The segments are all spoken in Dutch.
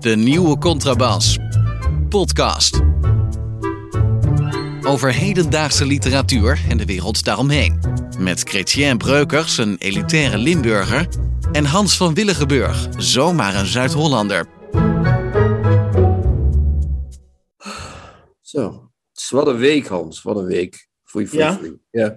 De nieuwe Contrabas. Podcast. Over hedendaagse literatuur en de wereld daaromheen. Met Chrétien Breukers, een elitaire Limburger. En Hans van Willigenburg, zomaar een Zuid-Hollander. Zo. Wat een week, Hans. Wat een week. Voor je, voor Ja? je- ja.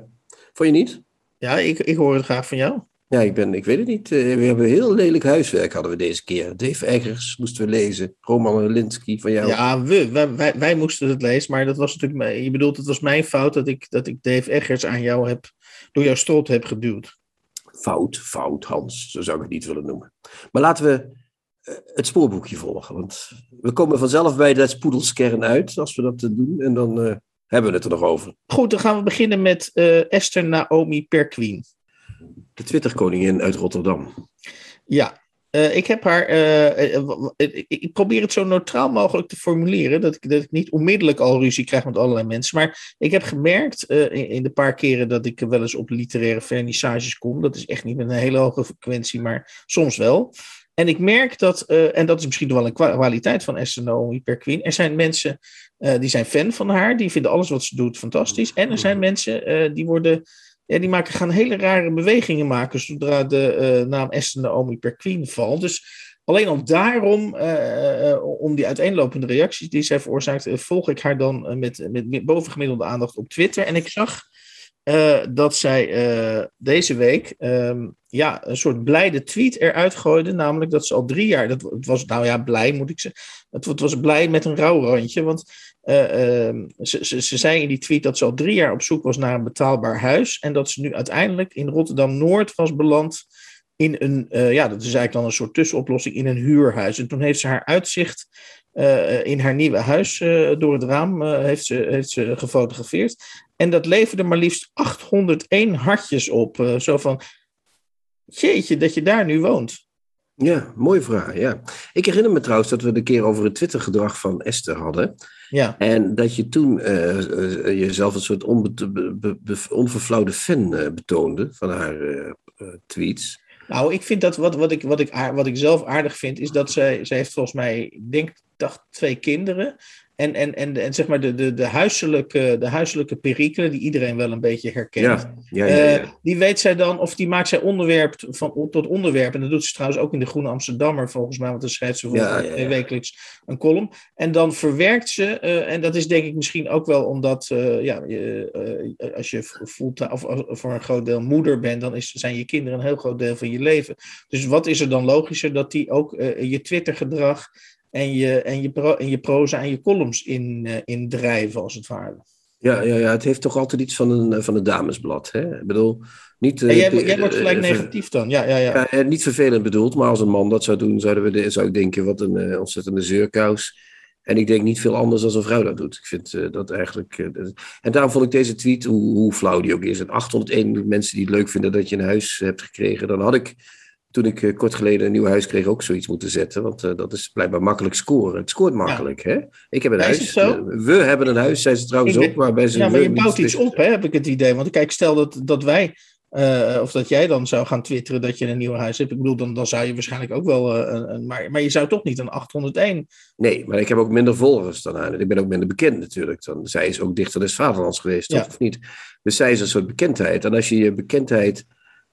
Vond je niet? Ja, ik, ik hoor het graag van jou. Ja, ik, ben, ik weet het niet. Eh, We hebben heel lelijk huiswerk hadden we deze keer. Dave Eggers moesten we lezen. Roman Linsky van jou. Ja, we, wij, wij, wij moesten het lezen, maar dat was natuurlijk, mijn- je bedoelt, het was mijn fout dat ik, dat ik Dave Eggers aan jou heb, door jouw strot heb geduwd. Fout, fout, Hans. Zo zou ik het niet willen noemen. Maar laten we eh, het spoorboekje volgen. Want we komen vanzelf bij de spoedelskern uit als we dat doen. En dan eh, hebben we het er nog over. Goed, dan gaan we beginnen met Esther Naomi Perquin. De Twitterkoningin uit Rotterdam. Ja, eh, ik heb haar. eh, eh, ik, ik probeer het zo neutraal mogelijk te formuleren. Dat ik, dat ik niet onmiddellijk al ruzie krijg met allerlei mensen. Maar ik heb gemerkt in, in de paar keren dat ik wel eens op literaire vernissages kom. Dat is echt niet met een hele hoge frequentie, maar soms wel. En ik merk dat, en dat is misschien wel een kwa- kwaliteit van Esther Naomi Perquin. Er zijn mensen die zijn fan van haar, die vinden alles wat ze doet fantastisch. En er zijn mensen eh, die worden ja, die maken, gaan hele rare bewegingen maken zodra de eh, naam Esther Naomi Perquin valt. Dus alleen al daarom, eh, eh, om die uiteenlopende reacties die zij veroorzaakt, volg ik haar dan met, met, bovengemiddelde aandacht op Twitter. En ik zag dat zij deze week ehm, ja, een soort blijde tweet eruit gooide. Namelijk dat ze al drie jaar, dat het was nou ja, blij moet ik zeggen. Het, het was blij met een rouwrandje, want ze, ze, ze zei in die tweet dat ze al drie jaar op zoek was naar een betaalbaar huis. En dat ze nu uiteindelijk in Rotterdam-Noord was beland in een, eh, ja, dat is eigenlijk dan een soort tussenoplossing in een huurhuis. En toen heeft ze haar uitzicht eh, in haar nieuwe huis eh, door het raam eh, heeft ze, heeft ze gefotografeerd. En dat leverde maar liefst 801 hartjes op. eh, zo van, jeetje, dat je daar nu woont. Ja, mooie vraag. Ja. Ik herinner me trouwens dat we het een keer over het Twittergedrag van Esther hadden. Ja, En dat je toen eh, eh, jezelf een soort onverflauwde fan eh, betoonde van haar tweets. Nou, ik vind dat wat, wat, ik, wat, ik, wat ik zelf aardig vind, is dat zij, zij heeft volgens mij, ik denk, dacht twee kinderen. En, en, en, en zeg maar de, de, de, huiselijke, de huiselijke perikelen, die iedereen wel een beetje herkent. Ja, ja, ja. Eh, die weet zij dan, of die maakt zij onderwerp van, tot onderwerp. En dat doet ze trouwens ook in de Groene Amsterdammer, volgens mij, want dan schrijft ze wekelijks een column. En dan verwerkt ze, eh, en dat is denk ik misschien ook wel omdat, eh, ja, je, als je voelt, of, of voor een groot deel moeder bent, dan is, zijn je kinderen een heel groot deel van je leven. Dus wat is er dan logischer dat die ook je Twitter-gedrag en je, en, je pro, en je proza en je columns in, eh, in drijven, als het ware. Ja, ja, ja, het heeft toch altijd iets van een, van een damesblad. Hè? Ik bedoel, niet, eh, jij, de- jij wordt gelijk eh, ver- negatief dan, ja, ja, ja. Ja, eh, niet vervelend bedoeld, maar als een man dat zou doen, zouden we de, zou ik denken, wat een eh, ontzettende zeurkous. En ik denk niet veel anders dan een vrouw dat doet. Ik vind eh, dat eigenlijk. eh, en daarom vond ik deze tweet, hoe, hoe flauw die ook is. En 801 mensen die het leuk vinden dat je een huis hebt gekregen. Dan had ik, toen ik eh, kort geleden een nieuw huis kreeg, ook zoiets moeten zetten. Want eh, dat is blijkbaar makkelijk scoren. Het scoort makkelijk, hè? Ik heb een huis. Eh, We hebben een huis, zei ze trouwens ook. Maar bij zijn Ja, maar je bouwt iets op, hè, heb ik het idee. Want kijk, stel dat, dat wij, of dat jij dan zou gaan twitteren dat je een nieuw huis hebt. Ik bedoel, dan, dan zou je waarschijnlijk ook wel, een, maar, maar je zou toch niet een 801. Nee, maar ik heb ook minder volgers dan haar. Ik ben ook minder bekend natuurlijk. Dan, zij is ook dichter des vaderlands geweest, toch? Of niet? Dus zij is een soort bekendheid. En als je je bekendheid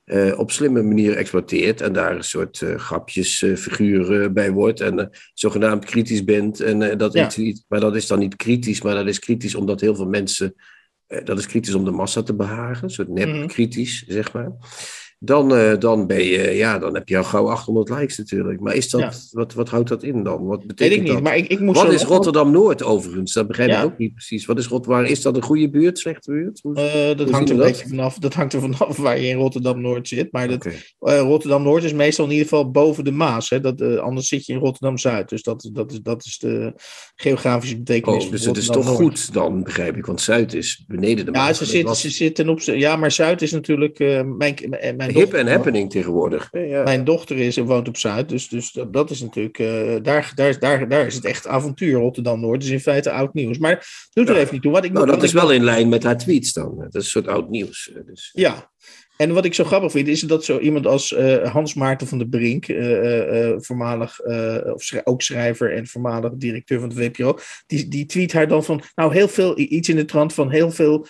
eh, op slimme manier exploiteert... en daar een soort grapjes, eh, figuur eh, bij wordt... en zogenaamd kritisch bent... En, dat Ja. iets niet, maar dat is dan niet kritisch... maar dat is kritisch omdat heel veel mensen... dat is kritisch om de massa te behagen. Een soort Mhm. nep-kritisch, zeg maar. Dan, eh, dan ben je, ja, dan heb je al gauw 800 likes natuurlijk. Maar is dat, Ja. wat, wat houdt dat in dan? Wat Weet betekent ik niet, dat? maar ik, ik moest Wat is Rotterdam-Noord overigens? Dat begrijp Ja. ik ook niet precies. Wat is Rot waar Is dat een goede buurt, slechte buurt? Hoe- Eh, dat hangt er beetje vanaf. Dat hangt er vanaf waar je in Rotterdam-Noord zit. Maar dat, eh, Rotterdam-Noord is meestal in ieder geval boven de Maas. Hè. Dat, anders zit je in Rotterdam-Zuid. Dus dat, dat, is, dat is de geografische betekenis. Oh, dus het is toch goed dan, begrijp ik. Want Zuid is beneden de Ja, Maas. ze Dat was ze zitten op. z'n- Ja, maar Zuid is natuurlijk. mijn, mijn, mijn Hip en happening tegenwoordig. Ja. Mijn dochter is, woont op Zuid, dus, dus dat, dat is natuurlijk, eh, daar, daar, daar, daar is het echt avontuur Rotterdam-Noord. Dus in feite oud nieuws. Maar doet er Ja. even niet toe. Wat ik, Nou, dat is wel in lijn met haar tweets dan. Dat is een soort oud nieuws. eh, Dus, Ja, En wat ik zo grappig vind, is dat zo iemand als uh, Hans Maarten van der Brink, uh, uh, voormalig of schrij ook schrijver en voormalig directeur van de WPO, die, die tweet haar dan van, nou heel veel, iets in de trant van heel veel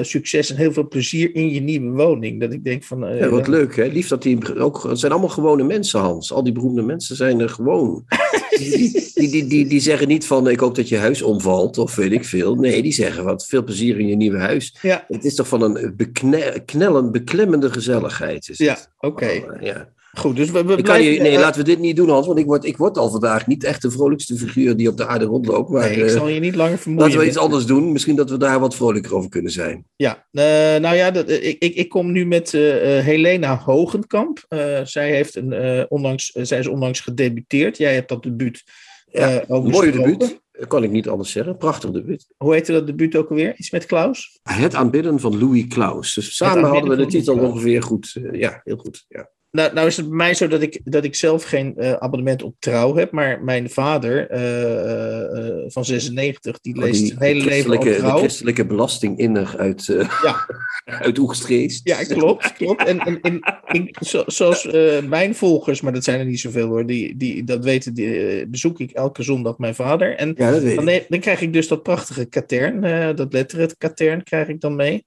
succes en heel veel plezier in je nieuwe woning. Dat ik denk van... ja, wat leuk hè, lief dat die ook, het zijn allemaal gewone mensen Hans, al die beroemde mensen zijn er gewoon. die, die, die, die, die zeggen niet van, ik hoop dat je huis omvalt of weet ik veel. Nee, die zeggen wat, veel plezier in je nieuwe huis. Ja. Het is toch van een beknellend, beklemmende gezelligheid. Is ja, oké. Oh, ja. Goed, dus we, we ik kan je, nee, laten we dit niet doen, Hans, want ik word, ik word al vandaag niet echt de vrolijkste figuur die op de aarde rondloopt. Maar, nee, ik zal je niet langer vermoeien. Laten we iets anders doen. Misschien dat we daar wat vrolijker over kunnen zijn. Ja, uh, nou ja, dat, ik, ik, ik kom nu met uh, Helena Hogenkamp. Zij, heeft een, onlangs, zij is onlangs gedebuteerd. Jij hebt dat debuut ja, ook Mooie debuut. Kan ik niet anders zeggen. Prachtig debuut. Hoe heette dat debuut ook alweer? Iets met Klaus? Het aanbidden van Louis Klaus. Dus samen hadden we de titel ongeveer goed. ja, heel goed. Ja. Nou, nou is het bij mij zo dat ik, dat ik zelf geen uh, abonnement op trouw heb, maar mijn vader uh, uh, van 96, die leest oh, die, hele leven op trouw. De christelijke belastinginner uit, ja. uit Oegstgeest. Ja, klopt. klopt. En, en, en ik, zo, zoals mijn volgers, maar dat zijn er niet zoveel hoor, die, die dat weten, die, bezoek ik elke zondag mijn vader. En ja, dat dan, dan, krijg ik dus dat prachtige katern, dat letteret katern krijg ik dan mee.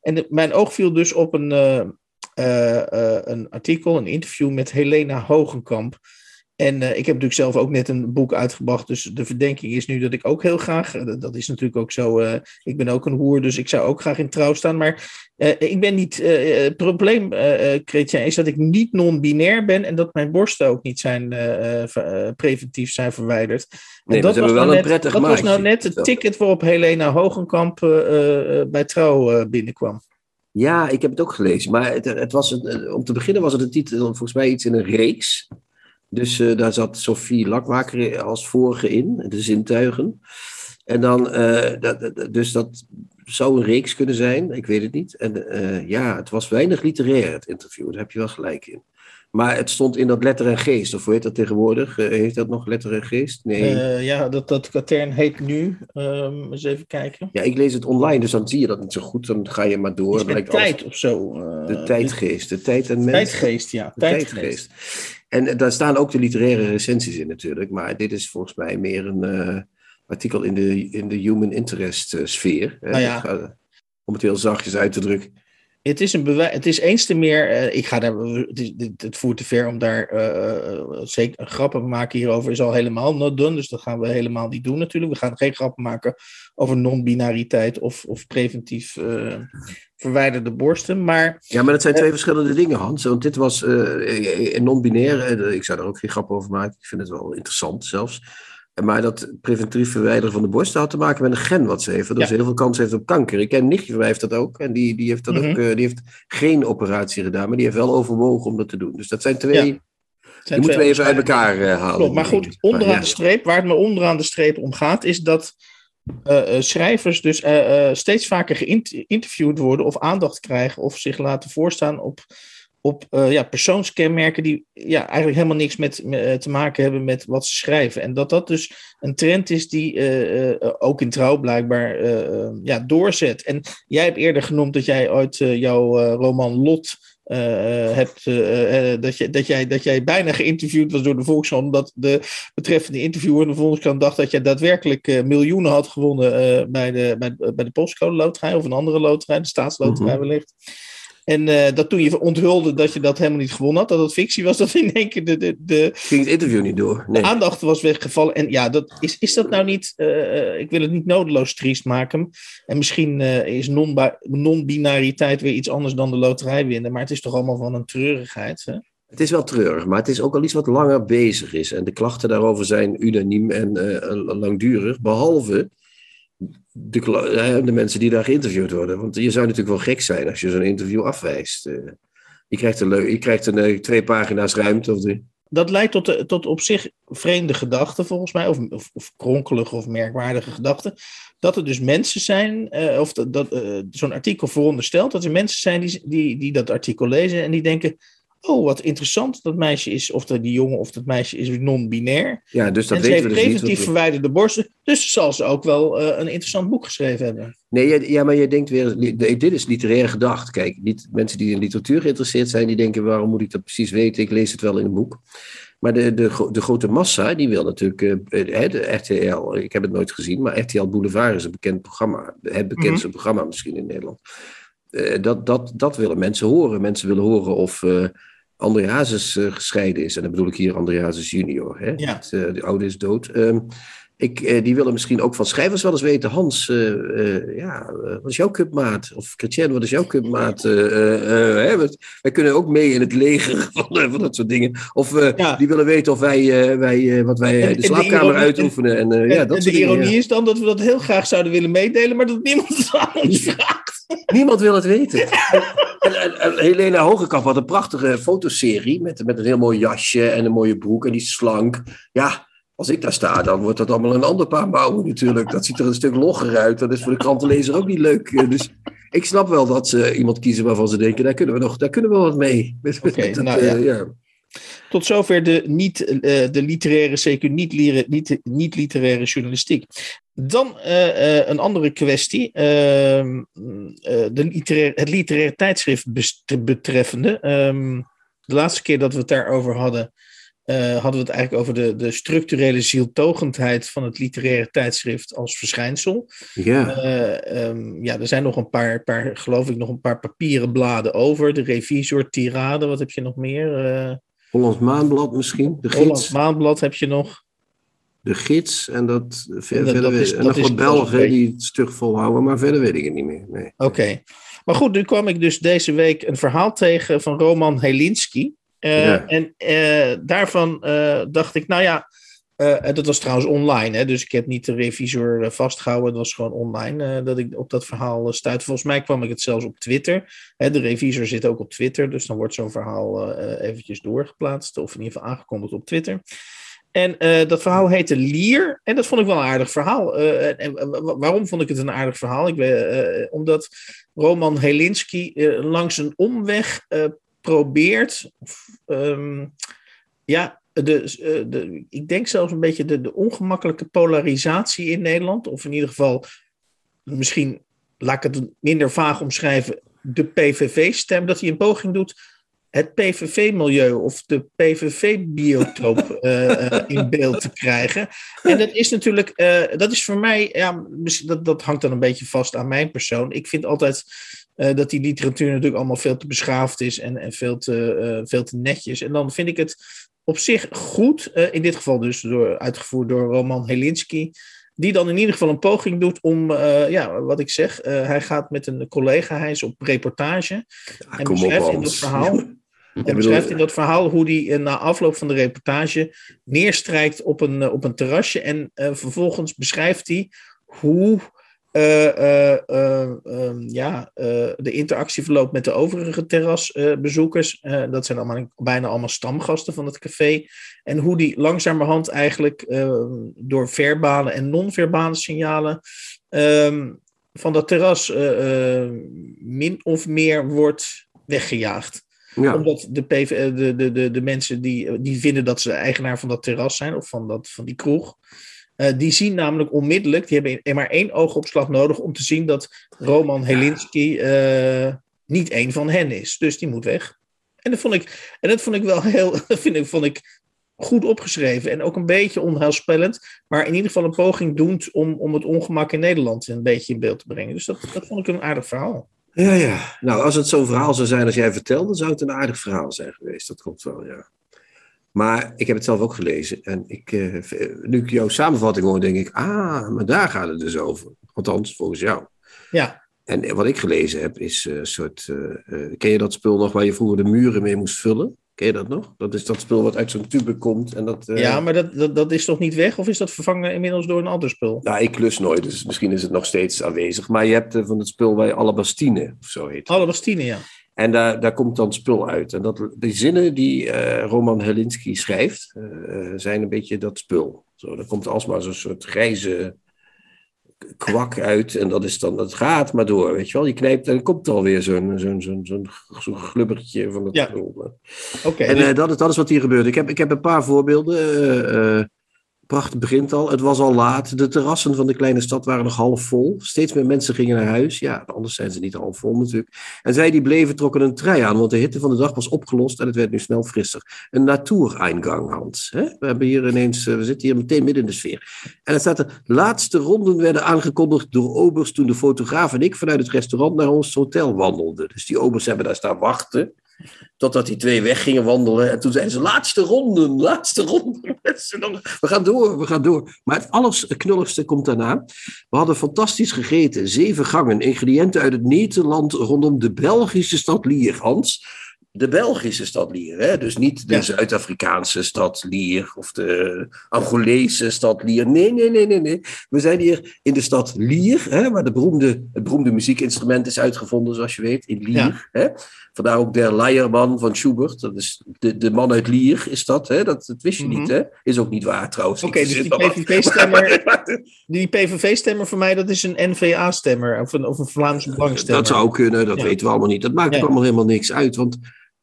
En mijn oog viel dus op een een artikel, een interview met Helena Hogenkamp. En uh, ik heb natuurlijk zelf ook net een boek uitgebracht. Dus de verdenking is nu dat ik ook heel graag. Dat is natuurlijk ook zo. ik ben ook een hoer, dus ik zou ook graag in trouw staan. Maar ik ben niet. het probleem, Chrétien, is dat ik niet non-binair ben. En dat mijn borsten ook niet zijn preventief zijn verwijderd. Nee, en dat was wel nou een prettig Dat was nou net het ticket waarop Helena Hogenkamp bij trouw binnenkwam. Ja, ik heb het ook gelezen. Maar het, het was een, om te beginnen was het een titel, volgens mij iets in een reeks. Dus uh, daar zat Sophie Lakmaker als vorige in, de zintuigen. En dan, uh, dat, dus dat zou een reeks kunnen zijn, ik weet het niet. En ja, het was weinig literair, het interview, daar heb je wel gelijk in. Maar het stond in dat letter en geest, of hoe heet dat tegenwoordig? Uh, heet dat nog letter en geest? Nee. Uh, ja, dat, dat katern heet nu. Um, eens even kijken. Ja, ik lees het online, dus dan zie je dat niet zo goed. Dan ga je maar door. Is met tijd of zo. Uh, de tijdgeest, de tijd en mens. Tijdgeest, ja. De tijdgeest. En daar staan ook de literaire recensies in natuurlijk. Maar dit is volgens mij meer een artikel in de, in de human interest sfeer. Nou ja. Om het heel zachtjes uit te drukken. Het is, een bewijs, het is eens te meer. Uh, ik ga daar, het, is, het, voert te ver om daar uh, zeker grappen te maken hierover. Is al helemaal not done. Dus dat gaan we helemaal niet doen, natuurlijk. We gaan geen grappen maken over non-binariteit of, of preventief uh, verwijderde borsten. Maar, ja, maar dat zijn twee verschillende dingen, Hans. Want dit was non-binair. ik zou daar ook geen grap over maken. Ik vind het wel interessant zelfs. Maar dat preventief verwijderen van de borsten had te maken met een gen wat ze heeft. Dat Ja. ze heel veel kans heeft op kanker. Ik ken een nichtje van mij heeft dat ook. En die, die, heeft dat Mhm. ook, eh, die heeft geen operatie gedaan. Maar die heeft wel overwogen om dat te doen. Dus dat zijn twee... Ja, Die zijn moeten we even uit elkaar eh, halen. Klopt, maar goed, onderaan de streep, waar het me onderaan de streep om gaat, is dat eh, schrijvers dus steeds vaker geïnterviewd worden of aandacht krijgen of zich laten voorstaan op, op eh, ja, persoonskenmerken die ja, eigenlijk helemaal niks met, eh, te maken hebben met wat ze schrijven. En dat dat dus een trend is die eh, ook in trouw blijkbaar ja, doorzet. En jij hebt eerder genoemd dat jij ooit eh, jouw roman Lot hebt, dat, je, dat, jij, dat jij bijna geïnterviewd was door de Volkskrant, omdat de betreffende interviewer in de Volkskrant dacht dat jij daadwerkelijk miljoenen had gewonnen bij, de, bij, bij de postcode loterij of een andere loterij, de staatsloterij Mhm. wellicht. En eh, dat toen je onthulde dat je dat helemaal niet gewonnen had, dat het fictie was, dat in één keer de, de, de Ging het interview niet door? Nee. aandacht was weggevallen. En ja, dat, is, is dat nou niet, eh, eh, ik wil het niet nodeloos triest maken. En misschien is non-binariteit weer iets anders dan de loterij winnen, maar het is toch allemaal van een treurigheid. Hè? Het is wel treurig, maar het is ook al iets wat langer bezig is. En de klachten daarover zijn unaniem en langdurig. Behalve de, de mensen die daar geïnterviewd worden. Want je zou natuurlijk wel gek zijn als je zo'n interview afwijst. Eh, je krijgt, een, je krijgt een, eh, twee pagina's ruimte. Of drie. Dat leidt tot, tot op zich vreemde gedachten, volgens mij, of, of, of kronkelige of merkwaardige gedachten. Dat er dus mensen zijn, eh, of dat, zo'n artikel veronderstelt dat er mensen zijn die, die, die dat artikel lezen en die denken: oh, wat interessant, dat meisje is, of dat die jongen of dat meisje is non-binair. Ja, dus dat en ze weten heeft we dus preventief verwijderde borsten, dus zal ze ook wel eh, een interessant boek geschreven hebben. Nee, ja, maar je denkt weer, dit is literair gedacht. Kijk, niet, mensen die in literatuur geïnteresseerd zijn, die denken, waarom moet ik dat precies weten? Ik lees het wel in een boek. Maar de, de, de grote massa, die wil natuurlijk, eh, eh, de RTL, ik heb het nooit gezien, maar RTL Boulevard is een bekend programma. Het bekendste programma misschien in Nederland. Eh, dat, dat, dat willen mensen horen. Mensen willen horen of eh André Hazes eh, gescheiden is. En dan bedoel ik hier André Hazes junior. Hè? Ja. Het, de oude is dood. Ehm, ik, die willen misschien ook van schrijvers wel eens weten. Hans, ja, wat is jouw cupmaat? Of Chrétien, wat is jouw cupmaat? Wij kunnen ook mee in het leger van, van dat soort dingen. Of Ja. die willen weten of wij, wij wat wij En- de en de slaapkamer ironie- uitoefenen. En, En, ja, en dat de soort dingen, ironie is dan dat we dat heel graag zouden willen meedelen, maar dat niemand het aan ons vraagt. Niemand wil het weten. En, en- en Helena Hogekamp had een prachtige fotoserie met, met een heel mooi jasje en een mooie broek en die is slank. Ja, als ik daar sta, dan wordt dat allemaal een ander paar mouwen natuurlijk. Dat ziet er een stuk logger uit. Dat is voor de krantenlezer ook niet leuk. Eh, Dus ik snap wel dat ze iemand kiezen waarvan ze denken, daar kunnen we, nog, daar kunnen we wat mee. Nou eh, ja. ja. Tot zover de, niet, eh, de literaire, zeker niet, lire- niet, niet literaire journalistiek. Dan eh, eh, een andere kwestie. ehm, eh, de literair, het literaire tijdschrift betreffende. Ehm, de laatste keer dat we het daarover hadden, hadden we het eigenlijk over de, de structurele zieltogendheid van het literaire tijdschrift als verschijnsel. ja. Eh, ehm, ja, er zijn nog een paar, paar, geloof ik, nog een paar papieren bladen over. De revisor, tirade, wat heb je nog meer? Hollands Maanblad misschien, de Hollands gids, Maandblad heb je nog. De gids en dat, ver- dat- verder dat is- en dat nog wat dat Belgen die het stug volhouden, maar verder weet ik het niet meer. Nee. Oké. Maar goed, nu kwam ik dus deze week een verhaal tegen van Roman Helinski. Eh, Ja. En eh, daarvan eh, dacht ik, nou ja, dat was trouwens online, hè, dus ik heb niet de revisor eh, vastgehouden, het was gewoon online dat ik op dat verhaal stuitte. Volgens mij kwam ik het zelfs op Twitter. Hè, de revisor zit ook op Twitter, dus dan wordt zo'n verhaal eventjes doorgeplaatst, of in ieder geval aangekondigd op Twitter. En uh, dat verhaal heette Lier. En dat vond ik wel een aardig verhaal. Uh, en, waarom vond ik het een aardig verhaal? Ik weet, uh, omdat Roman Helinski langs een omweg probeert. Um, ja, de, de, ik denk zelfs een beetje de, de ongemakkelijke polarisatie in Nederland. Of in ieder geval, misschien laat ik het minder vaag omschrijven. De PVV-stem, dat hij een poging doet het PVV-milieu of de PVV-biotoop uh, uh, in beeld te krijgen. En dat is natuurlijk, uh, dat is voor mij, ja, dat, dat hangt dan een beetje vast aan mijn persoon. Ik vind altijd uh, dat die literatuur natuurlijk allemaal veel te beschaafd is en, en veel, te, veel te netjes. En dan vind ik het op zich goed, in dit geval dus door, uitgevoerd door Roman Helinski. Die dan in ieder geval een poging doet om, uh, ja, wat ik zeg, uh, hij gaat met een collega, hij is op reportage. Ah, en beschrijft in dat verhaal. En beschrijft in dat verhaal hoe hij uh, na afloop van de reportage neerstrijkt op een, uh, op een terrasje. En uh, vervolgens beschrijft hij hoe um, ja, de interactie verloopt met de overige terrasbezoekers. dat zijn allemaal, bijna allemaal stamgasten van het café. En hoe die langzamerhand eigenlijk door verbale en non-verbale signalen um, van dat terras min of meer wordt weggejaagd. Omdat de, PV, de, de, de, de mensen die, die vinden dat ze eigenaar van dat terras zijn of van, dat, van die kroeg. Uh, die zien namelijk onmiddellijk, die hebben maar één oogopslag nodig om te zien dat Roman Helinski uh, niet één van hen is. Dus die moet weg. En dat vond ik, en dat vond ik wel heel, vind ik, vond ik goed opgeschreven en ook een beetje onheilspellend, maar in ieder geval een poging doend om, om het ongemak in Nederland een beetje in beeld te brengen. Dus dat, dat vond ik een aardig verhaal. Ja, ja. Nou, als het zo'n verhaal zou zijn als jij vertelde, zou het een aardig verhaal zijn geweest. Dat klopt wel, ja. Maar ik heb het zelf ook gelezen. En ik, uh, nu ik jouw samenvatting hoor, denk ik, ah, maar daar gaat het dus over. Althans, volgens jou. Ja. En wat ik gelezen heb, is een uh, soort. Uh, ken je dat spul nog waar je vroeger de muren mee moest vullen? Ken je dat nog? Dat is dat spul wat uit zo'n tube komt. En dat, ja, maar dat, dat, dat is toch niet weg? Of is dat vervangen inmiddels door een ander spul? Nou, ik klus nooit, dus misschien is het nog steeds aanwezig. Maar je hebt van het spul bij Alabastine, of zo heet het. Alabastine, ja. En daar, daar komt dan spul uit. En dat, die zinnen die uh, Roman Helinski schrijft, zijn een beetje dat spul. Zo, er komt alsmaar zo'n soort grijze kwak uit en dat is dan, dat gaat maar door, weet je wel. Je knijpt en dan komt er alweer zo'n zo'n zo'n zo'n glubbertje van het Ja. Oké, En dus- eh, dat, is, dat is wat hier gebeurt. Ik heb, ik heb een paar voorbeelden. eh, eh, Pracht begint al. Het was al laat. De terrassen van de kleine stad waren nog half vol. Steeds meer mensen gingen naar huis. Ja, anders zijn ze niet half vol natuurlijk. En zij die bleven trokken een trui aan, want de hitte van de dag was opgelost en het werd nu snel frisser. Een natuureingang, Hans. We, hebben hier ineens, eh, we zitten hier meteen midden in de sfeer. En er staat er, laatste ronden werden aangekondigd door obers toen de fotograaf en ik vanuit het restaurant naar ons hotel wandelden. Dus die obers hebben daar staan wachten. Totdat die twee weg gingen wandelen. En toen zeiden ze: laatste ronden, laatste ronden. We gaan door, we gaan door. Maar het allerknulligste komt daarna. We hadden fantastisch gegeten. Zeven gangen, ingrediënten uit het Nederland rondom de Belgische stad Lier. Hans, de Belgische stad Lier. Hè? Dus niet de Ja. Zuid-Afrikaanse stad Lier of de Angolese stad Lier. Nee, nee, nee, nee, nee. We zijn hier in de stad Lier, hè, waar de beroemde, het beroemde muziekinstrument is uitgevonden, zoals je weet, in Lier. Ja. Hè? Vandaar ook der Leierman van Schubert. Dat is de, de man uit Lier, is dat. Hè? Dat, dat wist je Mhm. niet, hè? Is ook niet waar trouwens. Oké, dus die. PVV-stemmer, die PVV-stemmer voor mij, dat is een N-VA-stemmer of een, of een Vlaams Belang-stemmer. Dat zou kunnen, dat Ja. weten we allemaal niet. Dat maakt ook allemaal helemaal niks uit. Want,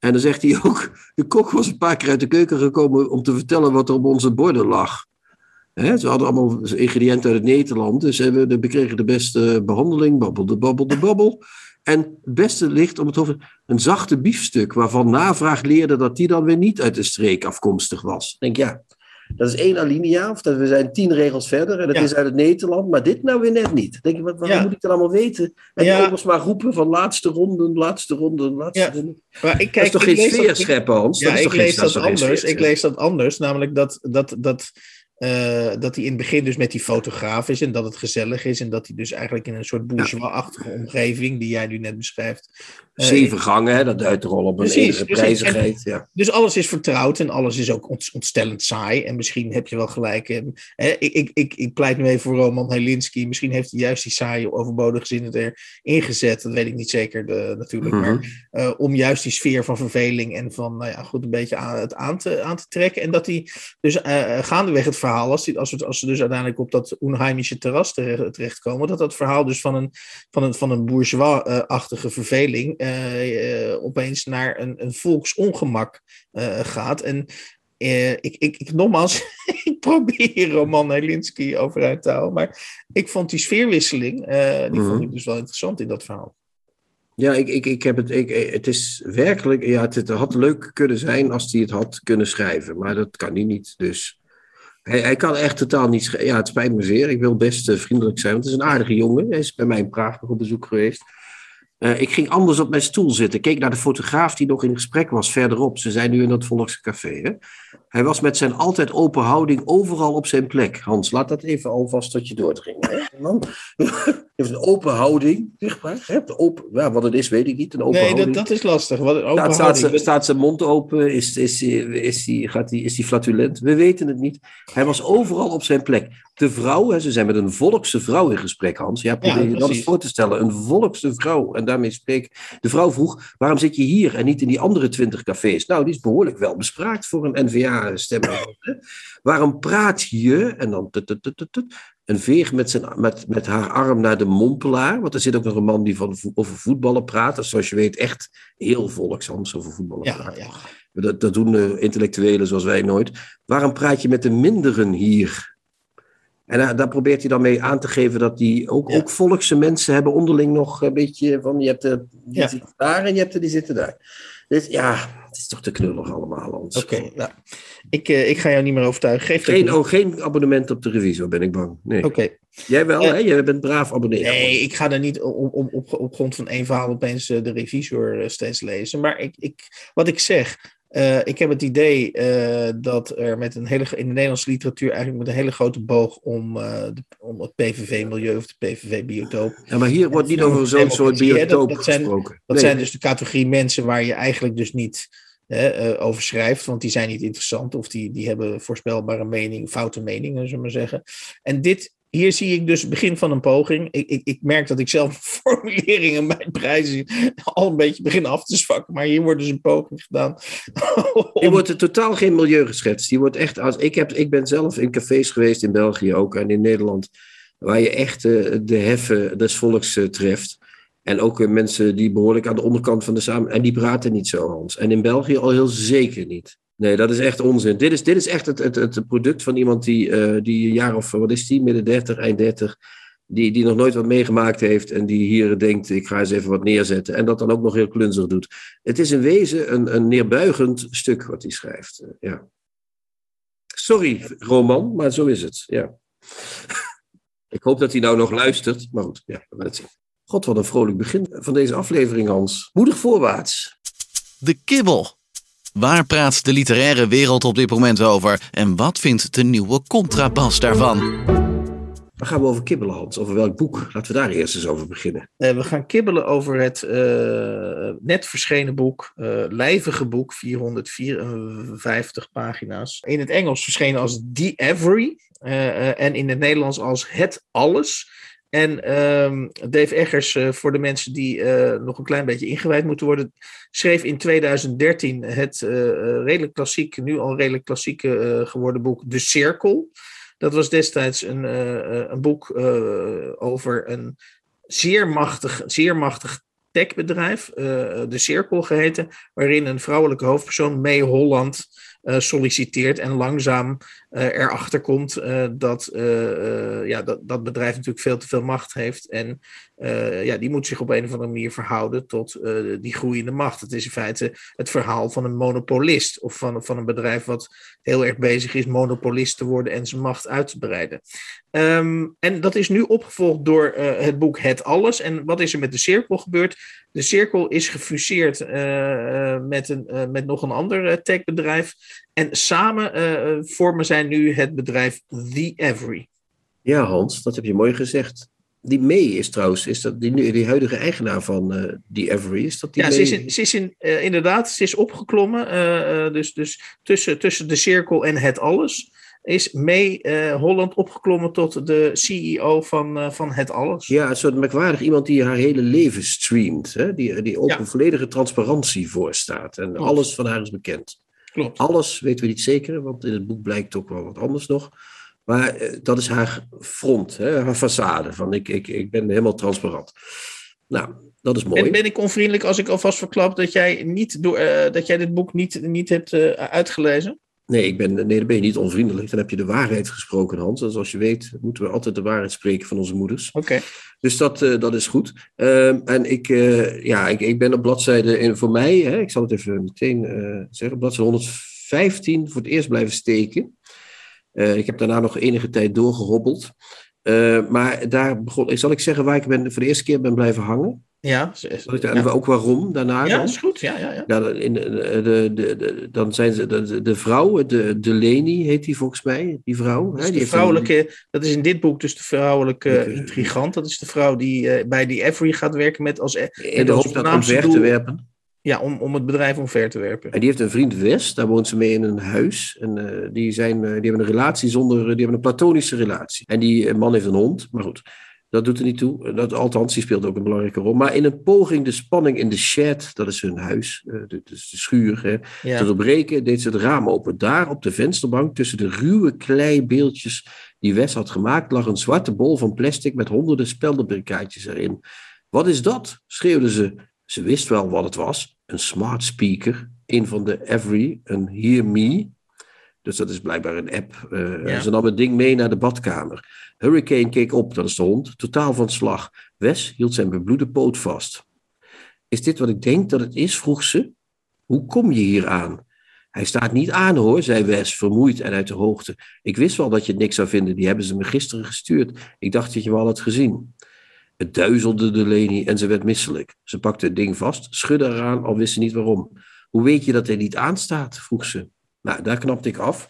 en dan zegt hij ook, de kok was een paar keer uit de keuken gekomen om te vertellen wat er op onze borden lag. Hè, ze hadden allemaal ingrediënten uit het Nederland, dus we kregen de beste behandeling, babbelde, babbelde, babbel. En het beste ligt om het over een zachte biefstuk, waarvan navraag leerde dat die dan weer niet uit de streek afkomstig was. Denk ja, dat is één alinea, of dat we zijn tien regels verder en dat Ja. is uit het Nederland, maar dit nou weer net niet. Dan denk je, wat, Ja. moet ik dat allemaal weten? En Ja. die maar roepen van laatste ronde, laatste ronde, laatste Ja. ronde. Maar ik dat kijk, is toch ik geen sfeer dat- scheppen, Hans? Ja, is ik toch geen- lees dat is toch geen anders. Ik lees dat anders, namelijk dat, dat, dat, eh, dat hij in het begin dus met die fotograaf is en dat het gezellig is en dat hij dus eigenlijk in een soort bourgeois-achtige omgeving, die jij nu net beschrijft. eh, Zeven gangen, hè, dat duidt er al op een enige precies. prijzigheid. Ja. Dus alles is vertrouwd en alles is ook ont- ontstellend saai. En misschien heb je wel gelijk. eh, hè, ik, ik, ik, ik pleit nu even voor Roman Helinski. Misschien heeft hij juist die saaie, overbodige zinnen erin gezet. Dat weet ik niet zeker de, natuurlijk. Mhm. Maar eh, om juist die sfeer van verveling en van, nou ja, goed, een beetje aan, het aan te, aan te trekken. En dat hij dus gaandeweg het verhaal, als, die, als, als ze dus uiteindelijk op dat onheimische terras terecht, terechtkomen, dat dat verhaal dus van een, van een, van een bourgeois-achtige verveling eh, eh, opeens naar een, een volksongemak eh, gaat. En ik, ik, ik, nogmaals, ik probeer Roman Helinski overeind te houden, maar ik vond die sfeerwisseling, die Mhm. vond ik dus wel interessant in dat verhaal. Ja, ik, ik, ik heb het, ik, het is werkelijk, ja, het, het had leuk kunnen zijn als hij het had kunnen schrijven, maar dat kan hij niet. Dus hij, kan echt totaal niet schrijven. Ja, het spijt me zeer. Ik wil best eh, vriendelijk zijn, want het is een aardige jongen. Hij is bij mij in Praag nog op bezoek geweest. Eh, ik ging anders op mijn stoel zitten. Keek naar de fotograaf die nog in gesprek was verderop. Ze zijn nu in dat Volkscafé. Hè? Hij was met zijn altijd open houding overal op zijn plek. Hans, laat dat even alvast tot je doordringen. Dan heeft een open houding, zeg maar. Hè? Open, ja, wat het is, weet ik niet. Een open nee, houding. dat, dat is lastig. Wat, open Staat, staat, houding. zijn, staat zijn mond open? Is, is, is, is, die, gaat die, is die flatulent? We weten het niet. Hij was overal op zijn plek. De vrouw, hè, ze zijn met een volkse vrouw in gesprek, Hans. Ja, probeer je dat precies. eens voor te stellen. Een volkse vrouw. En daarmee spreek De vrouw vroeg, waarom zit je hier en niet in die andere twintig cafés? Nou, die is behoorlijk wel bespraakt voor een NVA-stemmer. waarom praat je? En dan tut, tut, tut, tut, tut. een veeg met, zijn, met, met haar arm naar de mompelaar. Want er zit ook nog een man die van, over voetballen praat. Dat is, zoals je weet echt heel volkshams over voetballen Ja, praat. ja. Dat, dat doen de intellectuelen zoals wij nooit. Waarom praat je met de minderen hier? En daar, daar probeert hij dan mee aan te geven dat die ook, Ja. ook volkse mensen hebben onderling nog een beetje van je hebt er die Ja. zitten daar en je hebt er die zitten daar. Dus ja, het is toch te knullig allemaal. Hans. Oké, nou, ik, eh, ik ga jou niet meer overtuigen. Geef Geen, oh, geen abonnement op de revisor, ben ik bang. Nee. Oké. Jij wel, Eh, hè? Jij bent braaf abonnee. Nee, ik ga er niet op, op, op, op grond van één verhaal opeens eh, de revisor steeds lezen. Maar ik, ik, wat ik zeg, eh, ik heb het idee eh, dat er met een hele, in de Nederlandse literatuur eigenlijk met een hele grote boog om, eh, de, om het PVV-milieu of de PVV-biotoop. Ja, maar hier wordt niet over zo'n soort dat- biotoop dat zijn- gesproken. Dat Nee. zijn dus de categorie mensen waar je eigenlijk dus niet hè, over schrijft, want die zijn niet interessant of die, die hebben voorspelbare mening, foute meningen, zullen we maar zeggen. En dit, hier zie ik dus het begin van een poging. Ik, ik, ik merk dat ik zelf formuleringen bij prijzen al een beetje begin af te zwakken, maar hier wordt dus een poging gedaan. Hier wordt er totaal geen milieu geschetst. Die wordt echt als, ik, heb, ik ben zelf in cafés geweest in België ook en in Nederland. waar je echt eh, de heffen des volks eh, treft. En ook eh, mensen die behoorlijk aan de onderkant van de samen. En die praten niet zo, Hans. En in België al heel zeker niet. Nee, dat is echt onzin. Dit is, dit is echt het, het, het product van iemand die, eh, die een jaar of, wat is die, midden 30, eind 30, die, die nog nooit wat meegemaakt heeft en die hier denkt, ik ga eens even wat neerzetten. En dat dan ook nog heel klunzig doet. Het is in wezen een, een neerbuigend stuk wat hij schrijft. eh, ja. Sorry, Roman, maar zo is het. Ja. ik hoop dat hij nou nog luistert, maar goed, ja, we gaan het zien. God, wat een vrolijk begin van deze aflevering, Hans. Moedig voorwaarts. De kibbel. Waar praat de literaire wereld op dit moment over? En wat vindt de nieuwe contrabas daarvan? Waar gaan we over kibbelen, Hans? Over welk boek? Laten we daar eerst eens over beginnen. Eh, we gaan kibbelen over het eh, net verschenen boek, eh, lijvige boek, 454 pagina's. In het Engels verschenen als The Every en in het Nederlands als Het Alles. En ehm, Dave Eggers, eh, voor de mensen die eh, nog een klein beetje ingewijd moeten worden, schreef in 2013 het eh, redelijk klassiek, nu al redelijk klassiek geworden boek De Cirkel. Dat was destijds een, een boek over een zeer machtig, zeer machtig techbedrijf, De Cirkel geheten, waarin een vrouwelijke hoofdpersoon, May Holland, solliciteert en langzaam erachter komt eh, dat, eh, eh, ja, dat dat bedrijf natuurlijk veel te veel macht heeft. En eh, ja, die moet zich op een of andere manier verhouden tot eh, die groeiende macht. Het is in feite het verhaal van een monopolist of van, van een bedrijf wat heel erg bezig is monopolist te worden en zijn macht uit te breiden. Ehm, en dat is nu opgevolgd door eh, het boek Het Alles. En wat is er met de cirkel gebeurd? De cirkel is gefuseerd eh, eh, met, een, eh, met nog een ander eh, techbedrijf. En samen eh, vormen zij nu het bedrijf The Every. Ja, Hans, dat heb je mooi gezegd. Die May is trouwens, is dat die, die huidige eigenaar van eh die Every? Is dat die Ja, May? ze is, in- ze is in, eh, inderdaad, ze is opgeklommen. eh, eh, dus dus tussen, tussen de cirkel en het alles is May eh, Holland opgeklommen tot de CEO van, eh, van het alles. Ja, een soort merkwaardig iemand die haar hele leven streamt. Hè? Die, die op Ja. een volledige transparantie voorstaat. En Klopt. alles van haar is bekend. Klopt. Alles weten we niet zeker, want in het boek blijkt ook wel wat anders nog. Maar eh, dat is haar front, hè? haar façade. Van ik, ik, ik ben helemaal transparant. Nou, dat is mooi. En ben ik onvriendelijk als ik alvast verklap dat jij, niet door, eh, dat jij dit boek niet, niet hebt eh, uitgelezen? Nee, ik ben, nee, dan ben je niet onvriendelijk. Dan heb je de waarheid gesproken, Hans. En zoals je weet, moeten we altijd de waarheid spreken van onze moeders. Oké. Dus dat, eh, dat is goed. Ehm, en ik, eh, ja, ik, ik ben op bladzijde, in, voor mij, hè, ik zal het even meteen eh, zeggen, op bladzijde 115 voor het eerst blijven steken. Eh, ik heb daarna nog enige tijd doorgehobbeld. Eh, maar daar begon, zal ik zeggen waar ik ben, voor de eerste keer ben blijven hangen? Ja, daar- ja. En ook waarom daarna ja, dan? is goed. Ja, ja, ja. Ja, in, de, de, de, dan zijn ze de, de, vrouw, de, de Leni heet die volgens mij, die vrouw. Dat hè, is die de een- vrouwelijke, dat is in dit boek dus de vrouwelijke intrigant. Dat is de vrouw die eh, bij die Every gaat werken met als, eh, in de hoop dat omver te werpen. ja, om, om het bedrijf omver te werpen. En die heeft een vriend Wes, daar woont ze mee in een huis. En eh, die, zijn, eh, die hebben een relatie zonder, die hebben een platonische relatie. En die eh, man heeft een hond, maar goed, dat doet er niet toe. Dat, althans, die speelt ook een belangrijke rol. Maar in een poging de spanning in de shed, dat is hun huis, eh, de, dus de schuur, hè, Ja. te doorbreken, deed ze het raam open. Daar op de vensterbank, tussen de ruwe kleibeeldjes die Wes had gemaakt, lag een zwarte bol van plastic met honderden speldenbrikaatjes erin. Wat is dat? schreeuwde ze. Ze wist wel wat het was. Een smart speaker, een van de Every, een Hear Me. Dus dat is blijkbaar een app. Eh, Ja. Ze nam het ding mee naar de badkamer. Hurricane keek op, dat is de hond, totaal van slag. Wes hield zijn bebloede poot vast. Is dit wat ik denk dat het is? vroeg ze. Hoe kom je hier aan? Hij staat niet aan hoor, zei Wes, vermoeid en uit de hoogte. Ik wist wel dat je het niks zou vinden, die hebben ze me gisteren gestuurd. Ik dacht dat je wel had gezien. Het duizelde de Leni en ze werd misselijk. Ze pakte het ding vast, schudde eraan, al wist ze niet waarom. Hoe weet je dat hij niet aanstaat? vroeg ze. Nou, daar knapte ik af.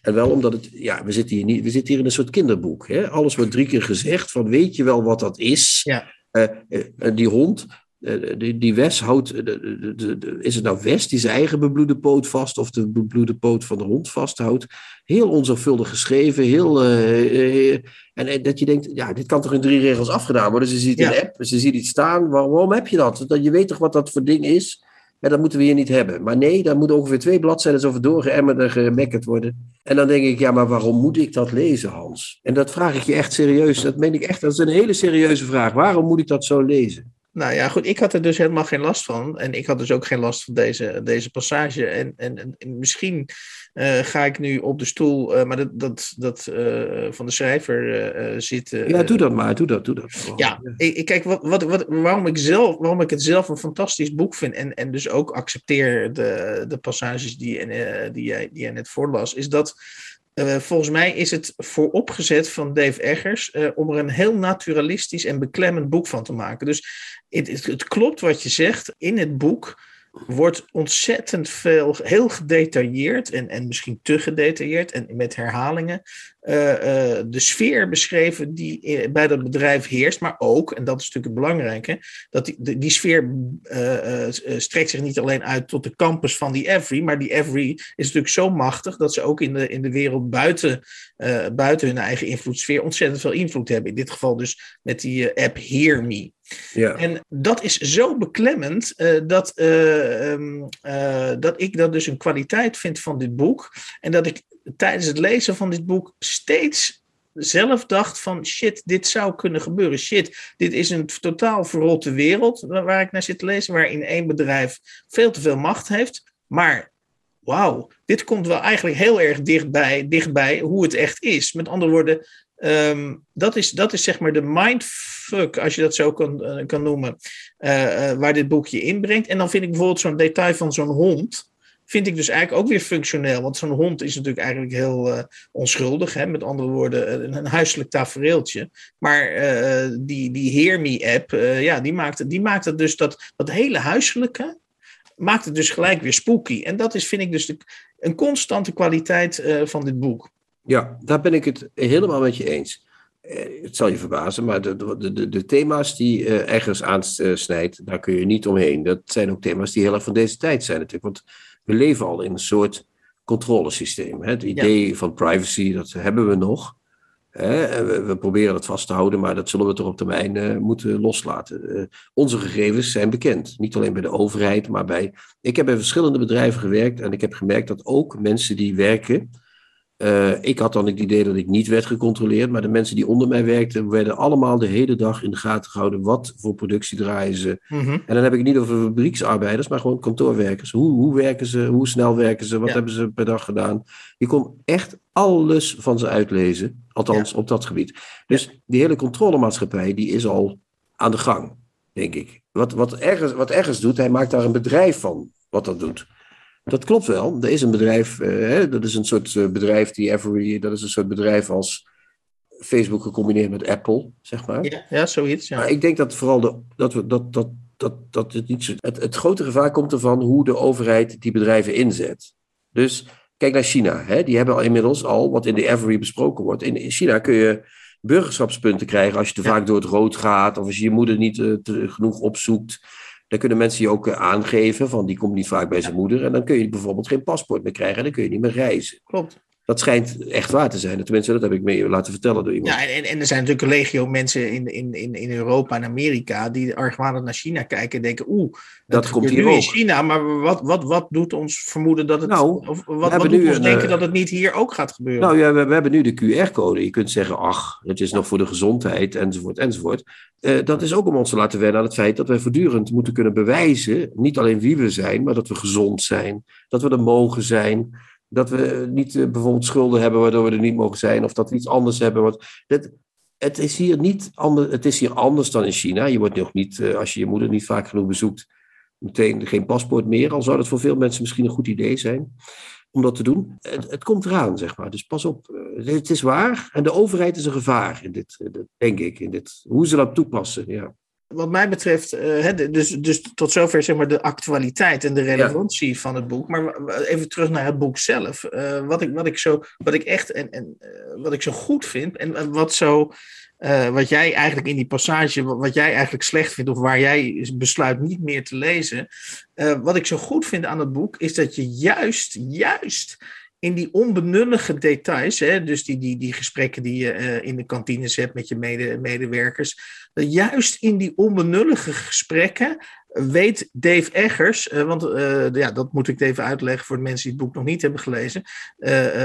En wel omdat het, ja, we zitten hier, niet, we zitten hier in een soort kinderboek. Hè? Alles wordt drie keer gezegd, van weet je wel wat dat is? Ja. Eh, eh, die hond, eh, die, die Wes houdt, de, de, de, is het nou Wes die zijn eigen bebloede poot vast of de bebloede poot van de hond vasthoudt? Heel onzorgvuldig geschreven, heel, en dat je denkt, ja, dit kan toch in drie regels afgedaan worden? Ze ziet Ja. een app, ze ziet iets staan, Waar- waarom heb je dat? dat? Je weet toch wat dat voor ding is? Ja, dat moeten we hier niet hebben. Maar nee, daar moeten ongeveer twee bladzijden over doorgeëmmerd en gemekkerd worden. En dan denk ik, ja, maar waarom moet ik dat lezen, Hans? En dat vraag ik je echt serieus. Dat meen ik echt, dat is een hele serieuze vraag. Waarom moet ik dat zo lezen? Nou ja, goed, ik had er dus helemaal geen last van. En ik had dus ook geen last van deze, deze passage. En, en, en misschien uh, ga ik nu op de stoel, uh, maar dat, dat, dat uh, van de schrijver zitten. ja, doe dat maar, doe dat, doe dat. Oh, ja, ja. Ik, kijk, wat, wat, wat, waarom, ik zelf, waarom ik het zelf een fantastisch boek vind en, en dus ook accepteer de, de passages die, die, jij, die jij net voorlas, is dat uh, volgens mij is het vooropgezet van Dave Eggers uh, om er een heel naturalistisch en beklemmend boek van te maken. Dus het, het, het, klopt wat je zegt. In het boek wordt ontzettend veel, heel gedetailleerd en, en misschien te gedetailleerd en met herhalingen, uh, uh, de sfeer beschreven die bij dat bedrijf heerst, maar ook, en dat is natuurlijk het belangrijke, dat die, die sfeer strekt zich niet alleen uit tot de campus van die Every, maar die Every is natuurlijk zo machtig dat ze ook in de, in de wereld buiten, buiten hun eigen invloedssfeer ontzettend veel invloed hebben. In dit geval dus met die app Hear Me. Ja. En dat is zo beklemmend uh, dat, uh, um, uh, dat ik dat dus een kwaliteit vind van dit boek. En dat ik tijdens het lezen van dit boek steeds zelf dacht van shit, dit zou kunnen gebeuren. Shit, dit is een totaal verrotte wereld waar ik naar zit te lezen, waarin één bedrijf veel te veel macht heeft. Maar wauw, dit komt wel eigenlijk heel erg dichtbij, dichtbij hoe het echt is. Met andere woorden, um, dat, is, dat is zeg maar de mindfuck, als je dat zo kan, uh, kan noemen, uh, uh, waar dit boekje inbrengt. En dan vind ik bijvoorbeeld zo'n detail van zo'n hond vind ik dus eigenlijk ook weer functioneel. Want zo'n hond is natuurlijk eigenlijk heel onschuldig. Hè? Met andere woorden, een, huiselijk tafereeltje. Maar die, die Hear Me-app, ja, die maakt, die maakt het dus dat, dat hele huiselijke... maakt het dus gelijk weer spooky. En dat is, vind ik dus een constante kwaliteit van dit boek. Ja, daar ben ik het helemaal met je eens. Het zal je verbazen, maar de, de, de, de thema's die uh, ergens aansnijdt, daar kun je niet omheen. Dat zijn ook thema's die heel erg van deze tijd zijn natuurlijk. Want we leven al in een soort controlesysteem. Het idee ja. van privacy, dat hebben we nog. We, we, proberen dat vast te houden, maar dat zullen we toch op termijn moeten loslaten. Onze gegevens zijn bekend. Niet alleen bij de overheid, maar bij. Ik heb bij verschillende bedrijven gewerkt en ik heb gemerkt dat ook mensen die werken uh, ik had dan het idee dat ik niet werd gecontroleerd, maar de mensen die onder mij werkten, werden allemaal de hele dag in de gaten gehouden. Wat voor productie draaien ze? Mm -hmm. En dan heb ik het niet over fabrieksarbeiders, maar gewoon kantoorwerkers. Hoe, hoe werken ze? Hoe snel werken ze? Wat ja. hebben ze per dag gedaan? Je kon echt alles van ze uitlezen, althans ja. op dat gebied. Dus die hele controlemaatschappij, die is al aan de gang, denk ik. Wat, wat, ergens, wat ergens doet, hij maakt daar een bedrijf van, wat dat doet. Dat klopt wel. Er is een bedrijf, uh, hè, dat is een soort uh, bedrijf die Every, dat is een soort bedrijf als Facebook gecombineerd met Apple, zeg maar. Ja, ja zoiets. Ja. Maar ik denk dat vooral de, dat, we, dat, dat, dat, dat het niet zo. Het, het grote gevaar komt ervan hoe de overheid die bedrijven inzet. Dus kijk naar China. Hè, die hebben al inmiddels al, wat in de Every besproken wordt. In, in China kun je burgerschapspunten krijgen als je te ja. vaak door het rood gaat of als je je moeder niet uh, te, genoeg opzoekt. Dan kunnen mensen je ook aangeven van die komt niet vaak bij zijn moeder. En dan kun je bijvoorbeeld geen paspoort meer krijgen en dan kun je niet meer reizen. Klopt. Dat schijnt echt waar te zijn. Tenminste, dat heb ik me laten vertellen door iemand. Ja, en, en er zijn natuurlijk een legio mensen in, in, in, in Europa en Amerika die argwanend naar China kijken en denken, oeh, dat, dat komt hier nu in China, maar wat, wat, wat doet ons vermoeden dat het, nou, of wat, wat doet ons een, denken dat het niet hier ook gaat gebeuren? Nou ja, we, we hebben nu de QR-code. Je kunt zeggen, ach, het is nog voor de gezondheid, enzovoort, enzovoort. Uh, dat is ook om ons te laten wennen aan het feit dat wij voortdurend moeten kunnen bewijzen, niet alleen wie we zijn, maar dat we gezond zijn, dat we er mogen zijn dat we niet uh, bijvoorbeeld schulden hebben waardoor we er niet mogen zijn, of dat we iets anders hebben. Dat, het, is hier niet anders, het is hier anders dan in China. Je wordt nog niet, uh, als je je moeder niet vaak genoeg bezoekt, meteen geen paspoort meer. Al zou dat voor veel mensen misschien een goed idee zijn om dat te doen. Het, het komt eraan, zeg maar. Dus pas op. Uh, het is waar. En de overheid is een gevaar in dit, denk ik. In dit, hoe ze dat toepassen, ja wat mij betreft, uh, dus, dus tot zover zeg maar de actualiteit en de relevantie ja. van het boek. Maar even terug naar het boek zelf. Uh, wat, ik, wat, ik zo, wat ik echt en, en uh, wat ik zo goed vind en wat zo. wat jij eigenlijk in die passage, wat jij eigenlijk slecht vindt, of waar jij besluit niet meer te lezen. wat ik zo goed vind aan het boek, is dat je juist, juist in die onbenullige details, hè, dus die, die, die gesprekken die je uh, in de kantines hebt met je mede, medewerkers, juist in die onbenullige gesprekken weet Dave Eggers, uh, want uh, ja, dat moet ik even uitleggen voor de mensen die het boek nog niet hebben gelezen.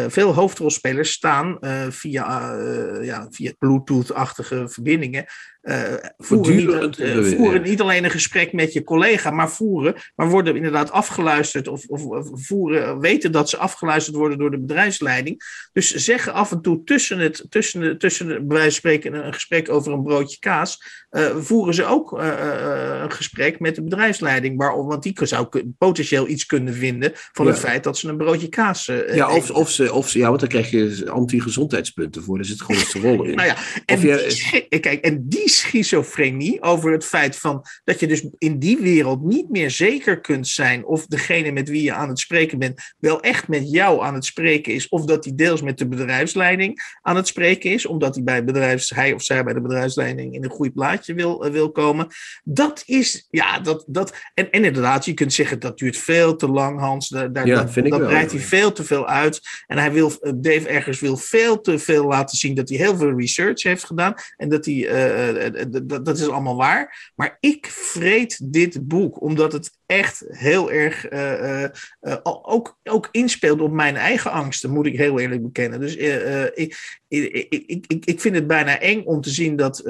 Veel hoofdrolspelers staan via, ja, via Bluetooth-achtige verbindingen uh, voeren, niet, uh, voeren niet alleen een gesprek met je collega, maar voeren, maar worden inderdaad afgeluisterd of, of, of, voeren, weten dat ze afgeluisterd worden door de bedrijfsleiding. Dus zeggen af en toe tussen het, tussen de, tussen de, bij wijze van spreken een gesprek over een broodje kaas, uh, voeren ze ook een gesprek met de bedrijfsleiding, waarom, want die zou potentieel iets kunnen vinden van ja. het feit dat ze een broodje kaas. ja, of, of, ze, of ze, ja, want dan krijg je anti-gezondheidspunten voor, er zit gewoon eens te rollen in. nou ja, en, je, die, kijk, en die schizofrenie over het feit van dat je dus in die wereld niet meer zeker kunt zijn of degene met wie je aan het spreken bent wel echt met jou aan het spreken is, of dat hij deels met de bedrijfsleiding aan het spreken is, omdat hij bij bedrijfs, hij of zij bij de bedrijfsleiding in een goed plaatje wil, uh, wil komen. Dat is, ja, dat, dat en, en inderdaad, je kunt zeggen dat duurt veel te lang, Hans. Daar, daar, ja, vind dat ik breidt hij veel te veel uit. En hij wil, uh, Dave Eggers wil veel te veel laten zien dat hij heel veel research heeft gedaan en dat hij uh, dat, dat is allemaal waar. Maar ik vreet dit boek omdat het echt heel erg uh, uh, ook, ook inspeelt op mijn eigen angsten, moet ik heel eerlijk bekennen. Dus ik, ik, ik, ik, ik vind het bijna eng om te zien dat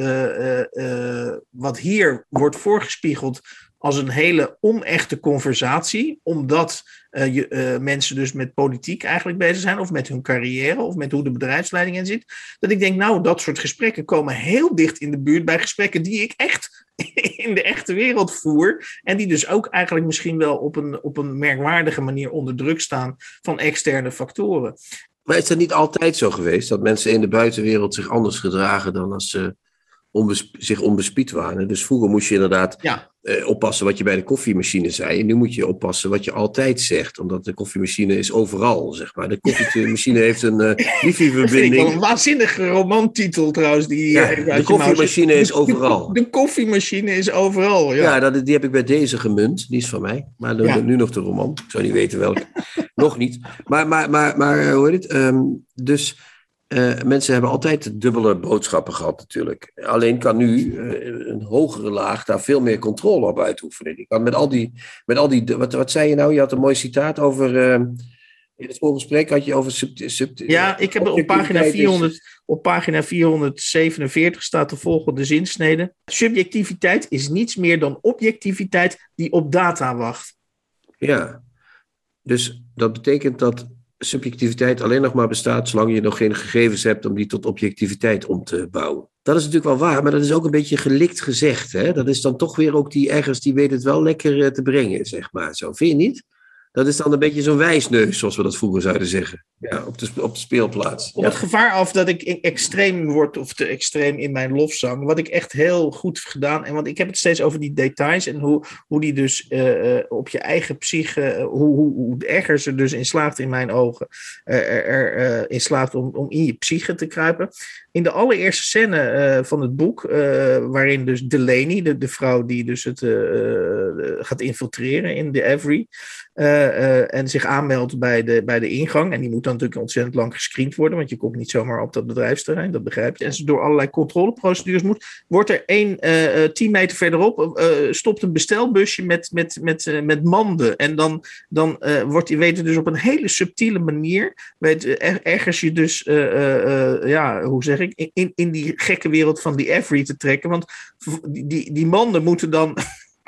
wat hier wordt voorgespiegeld als een hele onechte conversatie, omdat uh, je, uh, mensen dus met politiek eigenlijk bezig zijn, of met hun carrière, of met hoe de bedrijfsleiding in zit. Dat ik denk, nou, dat soort gesprekken komen heel dicht in de buurt bij gesprekken die ik echt in de echte wereld voer. En die dus ook eigenlijk misschien wel op een, op een merkwaardige manier onder druk staan van externe factoren. Maar is dat niet altijd zo geweest dat mensen in de buitenwereld zich anders gedragen dan als ze onbesp zich onbespied waren? Dus vroeger moest je inderdaad ja uh, oppassen wat je bij de koffiemachine zei. En nu moet je oppassen wat je altijd zegt, omdat de koffiemachine is overal, zeg maar. De koffiemachine heeft een uh, wifi-verbinding. een waanzinnige romantitel trouwens. Die, ja, de koffiemachine is overal. De, koffiemachine is overal, ja. Ja, dat, die heb ik bij deze gemunt. Die is van mij. Maar de, nu nog de roman. Ik zou niet weten welke. nog niet. Maar, maar, maar, maar hoe heet het? Um, dus... Uh, mensen hebben altijd dubbele boodschappen gehad natuurlijk. Alleen kan nu uh, een hogere laag daar veel meer controle op uitoefenen. Die kan met al die, met al die wat, wat zei je nou? Je had een mooi citaat over, uh, in het voorgesprek had je over sub, sub, Ja, ik heb op pagina, 400, op pagina 447 staat de volgende zinsnede. Subjectiviteit is niets meer dan objectiviteit die op data wacht. Ja, dus dat betekent dat subjectiviteit alleen nog maar bestaat zolang je nog geen gegevens hebt om die tot objectiviteit om te bouwen. Dat is natuurlijk wel waar, maar dat is ook een beetje gelikt gezegd. Hè? Dat is dan toch weer ook die ergens die weet het wel lekker te brengen, zeg maar. Zo, vind je niet? Dat is dan een beetje zo'n wijsneus, zoals we dat vroeger zouden zeggen. Ja, op, de, op de speelplaats. Op ja. het gevaar af dat ik extreem word of te extreem in mijn lofzang. Wat ik echt heel goed heb gedaan. En want ik heb het steeds over die details en hoe, hoe die dus uh, uh, op je eigen psyche. Uh, hoe, hoe, hoe erger ze dus in slaagt in mijn ogen. er, er in slaagt om, om in je psyche te kruipen. In de allereerste scène van het boek, waarin dus Delaney, de, de vrouw die dus het gaat infiltreren in de Every. Uh, en zich aanmeldt bij de, bij de ingang. En die moet dan natuurlijk ontzettend lang gescreend worden, want je komt niet zomaar op dat bedrijfsterrein, dat begrijp je. En ze door allerlei controleprocedures moet, wordt er één tien meter verderop, stopt een bestelbusje met, met, met, met manden. En dan, dan wordt, je weet dus op een hele subtiele manier, weet, er, ergens je dus, ja, hoe zeg in, in die gekke wereld van die Every te trekken. Want die, die, manden moeten dan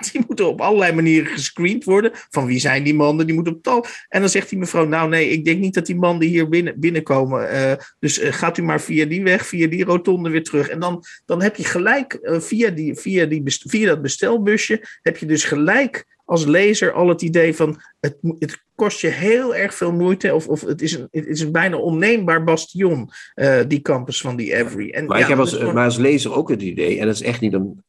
die moeten op allerlei manieren gescreend worden. Van wie zijn die mannen? Die moeten op tal. En dan zegt die mevrouw: Nou, nee, ik denk niet dat die mannen hier binnen, binnenkomen. Uh, dus uh, gaat u maar via die weg, via die rotonde weer terug. En dan, dan heb je gelijk uh, via, die, via, die via dat bestelbusje. heb je dus gelijk als lezer al het idee van. Het, het kost je heel erg veel moeite. Of, of het, is een, het is een bijna onneembaar bastion. die campus van die Every. En, maar ja, ik heb als, gewoon... maar als lezer ook het idee. En dat is echt niet een.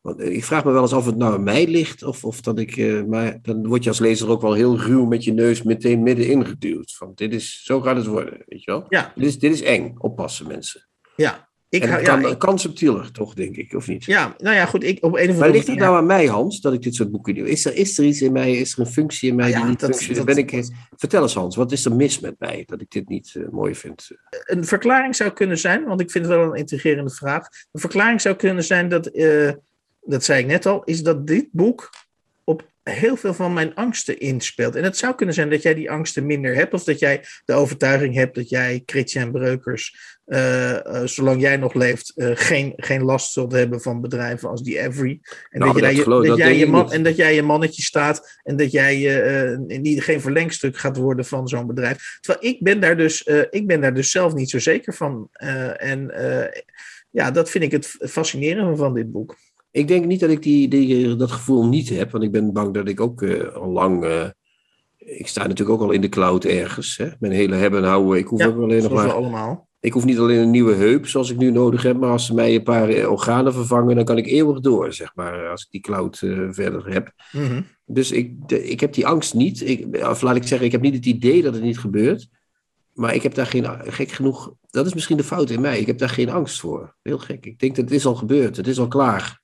Want ik vraag me wel eens of het nou aan mij ligt, of, of dat ik. Uh, maar dan word je als lezer ook wel heel ruw met je neus meteen middenin geduwd. Van dit is, zo gaat het worden, weet je wel? Ja. Dit is, dit is eng, oppassen mensen. Ja. Ik, en het kan, ja, ik, kan subtieler, toch, denk ik, of niet? Ja, nou ja, goed. Ik, op een of andere maar ligt het nou aan mij, Hans, dat ik dit soort boeken doe? Is er, is er iets in mij, is er een functie in mij die niet dat, dat, ben ik, vertel eens, Hans, wat is er mis met mij dat ik dit niet uh, mooi vind? Een verklaring zou kunnen zijn, want ik vind het wel een intrigerende vraag. Een verklaring zou kunnen zijn dat. Uh, dat zei ik net al, is dat dit boek heel veel van mijn angsten inspeelt. En het zou kunnen zijn dat jij die angsten minder hebt, of dat jij de overtuiging hebt dat jij, Christian Breukers, uh, uh, zolang jij nog leeft, uh, geen, geen last zult hebben van bedrijven als die Every. En, nou, dat, dat, je, dat, dat jij je man, en dat jij je mannetje staat en dat jij niet, geen verlengstuk gaat worden van zo'n bedrijf. Terwijl ik ben daar dus, ik ben daar dus zelf niet zo zeker van. en ja, dat vind ik het fascinerende van dit boek. Ik denk niet dat ik die, die, dat gevoel niet heb, want ik ben bang dat ik ook uh, al lang. Uh, ik sta natuurlijk ook al in de cloud ergens. Hè? Mijn hele hebben en houden. Ik hoef ja, ook alleen nog maar. allemaal. Ik hoef niet alleen een nieuwe heup zoals ik nu nodig heb, maar als ze mij een paar eh, organen vervangen, dan kan ik eeuwig door, zeg maar, als ik die cloud uh, verder heb. Mm -hmm. Dus ik, de, ik heb die angst niet. Ik, of laat ik zeggen, ik heb niet het idee dat het niet gebeurt. Maar ik heb daar geen, gek genoeg, dat is misschien de fout in mij. Ik heb daar geen angst voor. Heel gek. Ik denk dat het is al gebeurd, het is al klaar.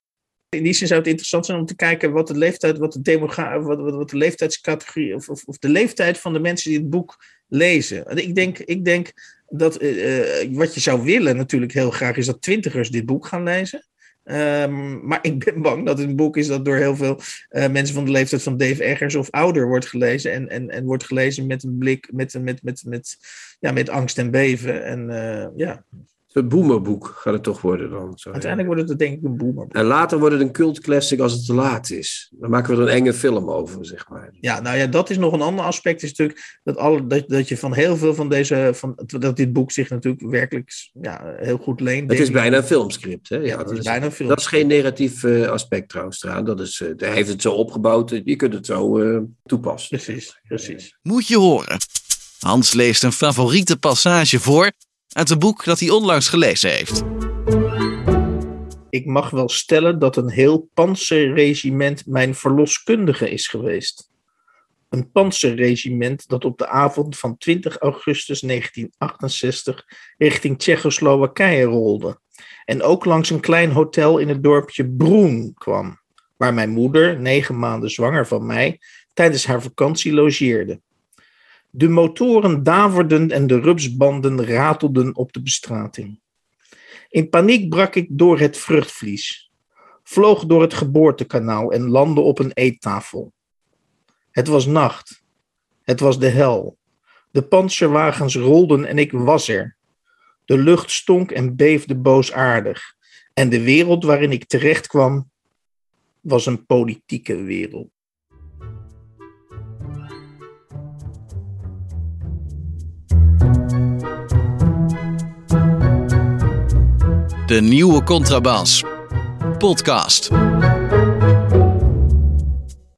In die zin zou het interessant zijn om te kijken wat de leeftijd, wat de, demogra wat, wat, wat de leeftijdscategorie, of, of, of, de leeftijd van de mensen die het boek lezen. Ik denk, ik denk dat uh, wat je zou willen natuurlijk heel graag is dat twintigers dit boek gaan lezen. Um, maar ik ben bang dat het een boek is dat door heel veel uh, mensen van de leeftijd van Dave Eggers of ouder wordt gelezen. En, en, en wordt gelezen met een blik, met, met, met, met, ja, met angst en beven. En ja, een boomerboek gaat het toch worden dan. Zo, Uiteindelijk wordt het denk ik een boomerboek. En later wordt het een cult classic als het te laat is. Dan maken we er een enge film over, zeg maar. Ja, nou ja, dat is nog een ander aspect. Is natuurlijk dat, alle, dat, dat je van heel veel van deze... Van, dat dit boek zich natuurlijk werkelijk ja, heel goed leent. Het is bijna een filmscript, hè? Ja, ja dat, is is, bijna een film. dat is geen negatief uh, aspect trouwens eraan. Dat is, uh, hij heeft het zo opgebouwd. Je kunt het zo uh, toepassen. Precies, precies. Moet je horen. Hans leest een favoriete passage voor uit een boek dat hij onlangs gelezen heeft. Ik mag wel stellen dat een heel panzerregiment mijn verloskundige is geweest. Een panzerregiment dat op de avond van 20 augustus 1968 richting Tsjechoslowakije rolde. En ook langs een klein hotel in het dorpje Broen kwam, waar mijn moeder, negen maanden zwanger van mij, tijdens haar vakantie logeerde. De motoren daverden en de rupsbanden ratelden op de bestrating. In paniek brak ik door het vruchtvlies, vloog door het geboortekanaal en landde op een eettafel. Het was nacht. Het was de hel. De panzerwagens rolden en ik was er. De lucht stonk en beefde boosaardig. En de wereld waarin ik terecht kwam, was een politieke wereld. De nieuwe Contrabas. Podcast.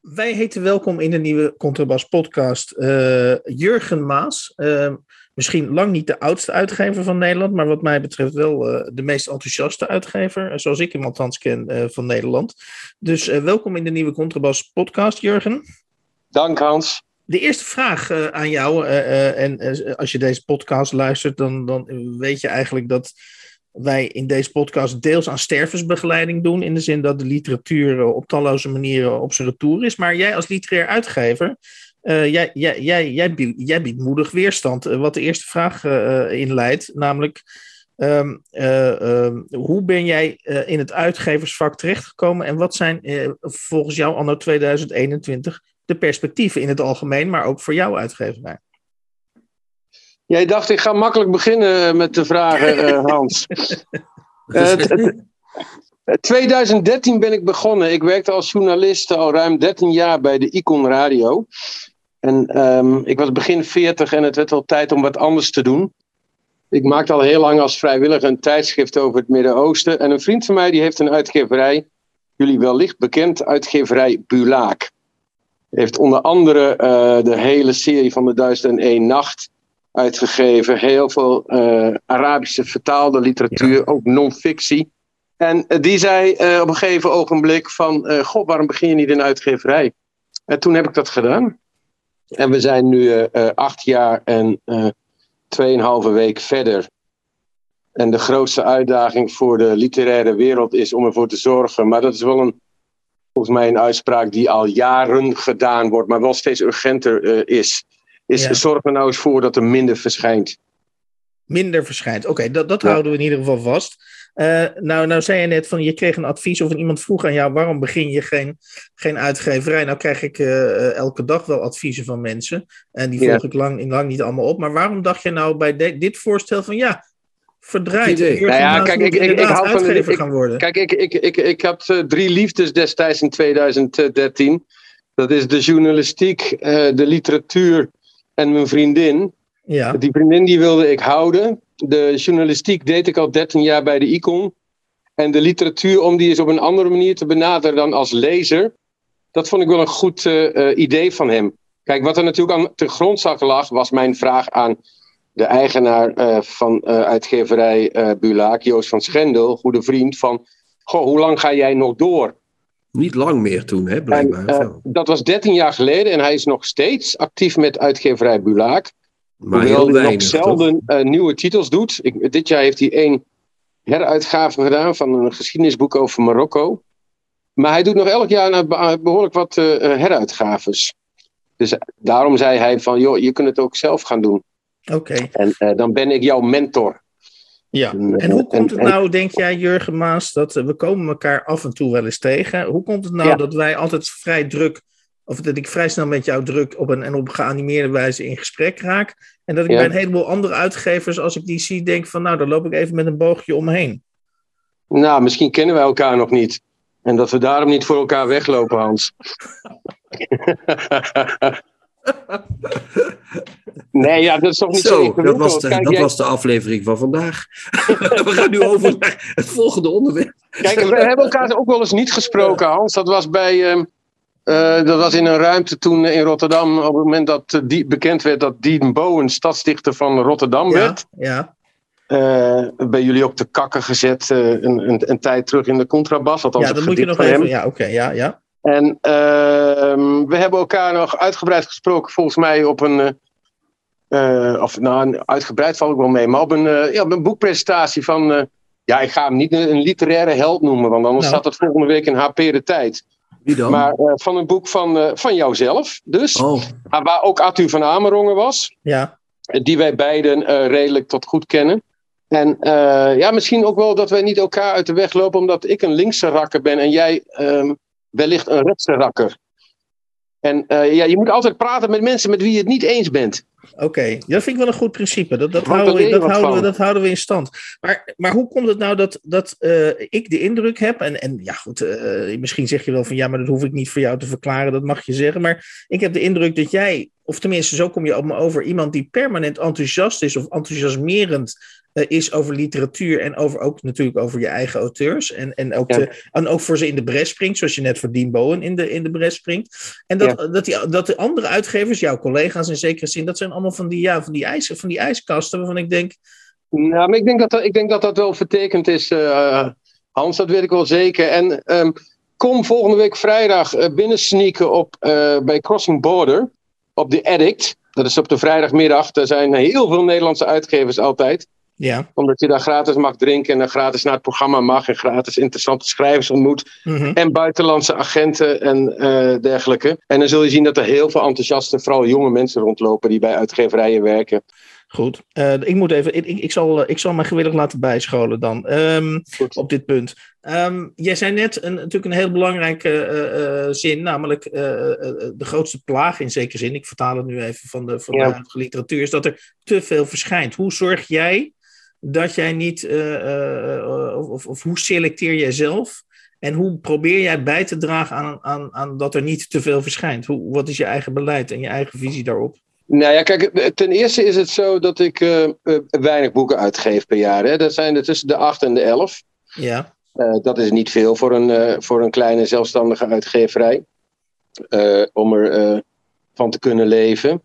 Wij heten welkom in de nieuwe Contrabas podcast uh, Jurgen Maas. Uh, misschien lang niet de oudste uitgever van Nederland, maar wat mij betreft wel uh, de meest enthousiaste uitgever, zoals ik hem althans ken van Nederland. Dus welkom in de nieuwe Contrabas podcast, Jurgen. Dank Hans. De eerste vraag aan jou, en als je deze podcast luistert, dan, dan weet je eigenlijk dat wij in deze podcast deels aan stervensbegeleiding doen. In de zin dat de literatuur eh, op talloze manieren op zijn retour is. Maar jij als literair uitgever, uh, jij, jij, jij, jij, biedt, jij moedig weerstand. Uh, wat de eerste vraag uh, inleidt, namelijk. Um, um, hoe ben jij in het uitgeversvak terechtgekomen en wat zijn volgens jou anno 2021 de perspectieven in het algemeen, maar ook voor jouw uitgeverij? Jij dacht, ik ga makkelijk beginnen met de vragen, uh, Hans. uh, 2013 ben ik begonnen. Ik werkte als journalist al ruim 13 jaar bij de Icon Radio. En um, ik was begin 40 en het werd wel tijd om wat anders te doen. Ik maakte al heel lang als vrijwilliger een tijdschrift over het Midden-Oosten. En een vriend van mij die heeft een uitgeverij, jullie wellicht bekend, uitgeverij Bulaak. Heeft onder andere uh, de hele serie van de 1001 Nacht uitgegeven. Heel veel uh, Arabische vertaalde literatuur, ja. ook non-fictie. En uh, die zei uh, op een gegeven ogenblik van... God, waarom begin je niet in uitgeverij? En toen heb ik dat gedaan. En we zijn nu acht jaar en tweeënhalve week verder. En de grootste uitdaging voor de literaire wereld is om ervoor te zorgen... maar dat is wel een, volgens mij een uitspraak die al jaren gedaan wordt... maar wel steeds urgenter is is ja. zorg er nou eens voor dat er minder verschijnt. Minder verschijnt. Oké, okay, dat, dat ja. houden we in ieder geval vast. Uh, nou, nou zei je net van je kreeg een advies of iemand vroeg aan jou waarom begin je geen, geen uitgeverij. Nou krijg ik uh, elke dag wel adviezen van mensen en die volg ik lang, lang niet allemaal op. Maar waarom dacht je nou bij de, dit voorstel van ja, verdraaid. Nou ja, kijk, ik, ik, ik hou van uitgever gaan worden. Kijk, ik, ik, ik, ik had uh, drie liefdes destijds in 2013. Dat is de journalistiek, uh, de literatuur en mijn vriendin. Ja. Die vriendin die wilde ik houden. De journalistiek deed ik al 13 jaar bij de Icon. En de literatuur, om die eens op een andere manier te benaderen dan als lezer. Dat vond ik wel een goed uh, idee van hem. Kijk, wat er natuurlijk aan de grondslag lag, was mijn vraag aan de eigenaar uh, van uh, uitgeverij Bulaak, Joost van Schendel, goede vriend, van goh, hoe lang ga jij nog door? Niet lang meer toen, hè, blijkbaar. En, dat was 13 jaar geleden en hij is nog steeds actief met uitgeverij Bulaak. Maar heel weinig, nog zelden nieuwe titels doet. Ik, dit jaar heeft hij één heruitgave gedaan van een geschiedenisboek over Marokko. Maar hij doet nog elk jaar behoorlijk wat heruitgaves. Dus daarom zei hij van, joh, je kunt het ook zelf gaan doen. Oké. En uh, dan ben ik jouw mentor. Ja, en, en hoe komt het nou, denk jij, Jurgen Maas, dat we komen elkaar af en toe wel eens tegen. Hoe komt het nou ja. dat wij altijd vrij druk, of dat ik vrij snel met jou druk op een, en op geanimeerde wijze in gesprek raak. En dat ik ja. bij een heleboel andere uitgevers, als ik die zie, denk van nou, daar loop ik even met een boogje omheen. Nou, misschien kennen wij elkaar nog niet. En dat we daarom niet voor elkaar weglopen, Hans. Nee, ja, dat is toch niet zo, zo Dat, was de, Kijk, dat jij... was de aflevering van vandaag. we gaan nu over naar het volgende onderwerp. Kijk, we hebben elkaar ook wel eens niet gesproken, Hans. Dat was bij... Uh, uh, dat was in een ruimte toen in Rotterdam, op het moment dat die, bekend werd dat Dean Bowen stadsdichter van Rotterdam werd. Ja. Uh, bij jullie op de kakken gezet een, een, een, tijd terug in de contrabas. Ja, dat moet je nog even. Ja, oké, okay, ja, ja. En uh, we hebben elkaar nog uitgebreid gesproken, volgens mij op een. Uh, of nou, uitgebreid val ik wel mee, maar op een, uh, ja, op een boekpresentatie van. ja, ik ga hem niet een, een, literaire held noemen, want anders nou. staat het volgende week in HP de tijd. Wie dan? Maar van een boek van, van jouzelf, dus. Oh. Waar ook Arthur van Amerongen was. Ja. Die wij beiden redelijk tot goed kennen. En ja, misschien ook wel dat wij niet elkaar uit de weg lopen, omdat ik een linkse rakker ben en jij. Um, wellicht een rechtse rakker. En uh, ja, je moet altijd praten met mensen met wie je het niet eens bent. Oké, okay. dat vind ik wel een goed principe. Dat, dat, houden we, dat, houden we, dat houden we in stand. Maar, maar hoe komt het nou dat, dat uh, ik de indruk heb, en, en ja goed, uh, misschien zeg je wel van ja, maar dat hoef ik niet voor jou te verklaren, dat mag je zeggen. Maar ik heb de indruk dat jij, of tenminste zo kom je op me over, iemand die permanent enthousiast is of enthousiasmerend is over literatuur en over, ook natuurlijk over je eigen auteurs. En, en, ook Ja. de, en ook voor ze in de bres springt, zoals je net voor Dean Bowen in de, in de bres springt. En dat, dat, die, dat de andere uitgevers, jouw collega's in zekere zin, dat zijn allemaal van die, ja, van die, ijs, van die ijskasten waarvan ik denk, Nou, maar ik denk dat dat, ik denk dat, dat wel vertekend is, eh, Hans, dat weet ik wel zeker. En ehm, kom volgende week vrijdag uh, binnensneaken op, eh, bij Crossing Border op The Addict. Dat is op de vrijdagmiddag. Er zijn heel veel Nederlandse uitgevers altijd. Ja. Omdat je daar gratis mag drinken en dan gratis naar het programma mag. En gratis interessante schrijvers ontmoet. mhm. En buitenlandse agenten en eh, dergelijke. En dan zul je zien dat er heel veel enthousiaste, vooral jonge mensen rondlopen die bij uitgeverijen werken. Goed, Eh, ik moet even, ik, ik, ik zal, eh, ik zal mij gewillig laten bijscholen dan Ehm, op dit punt. Ehm, jij zei net een, natuurlijk een heel belangrijke eh, eh, zin, namelijk eh, eh, de grootste plaag in zekere zin. Ik vertaal het nu even van de, van Ja. de literatuur, is dat er te veel verschijnt. Hoe zorg jij dat jij niet, eh, eh, eh, of, hoe selecteer jij zelf? En hoe probeer jij bij te dragen aan, aan, aan dat er niet te veel verschijnt? Hoe, wat is je eigen beleid en je eigen visie daarop? Nou ja, kijk, ten eerste is het zo dat ik weinig boeken uitgeef per jaar. Hè. Dat zijn er tussen de 8 en de 11. Ja, Eh, dat is niet veel voor een, voor een kleine zelfstandige uitgeverij. om er van te kunnen leven.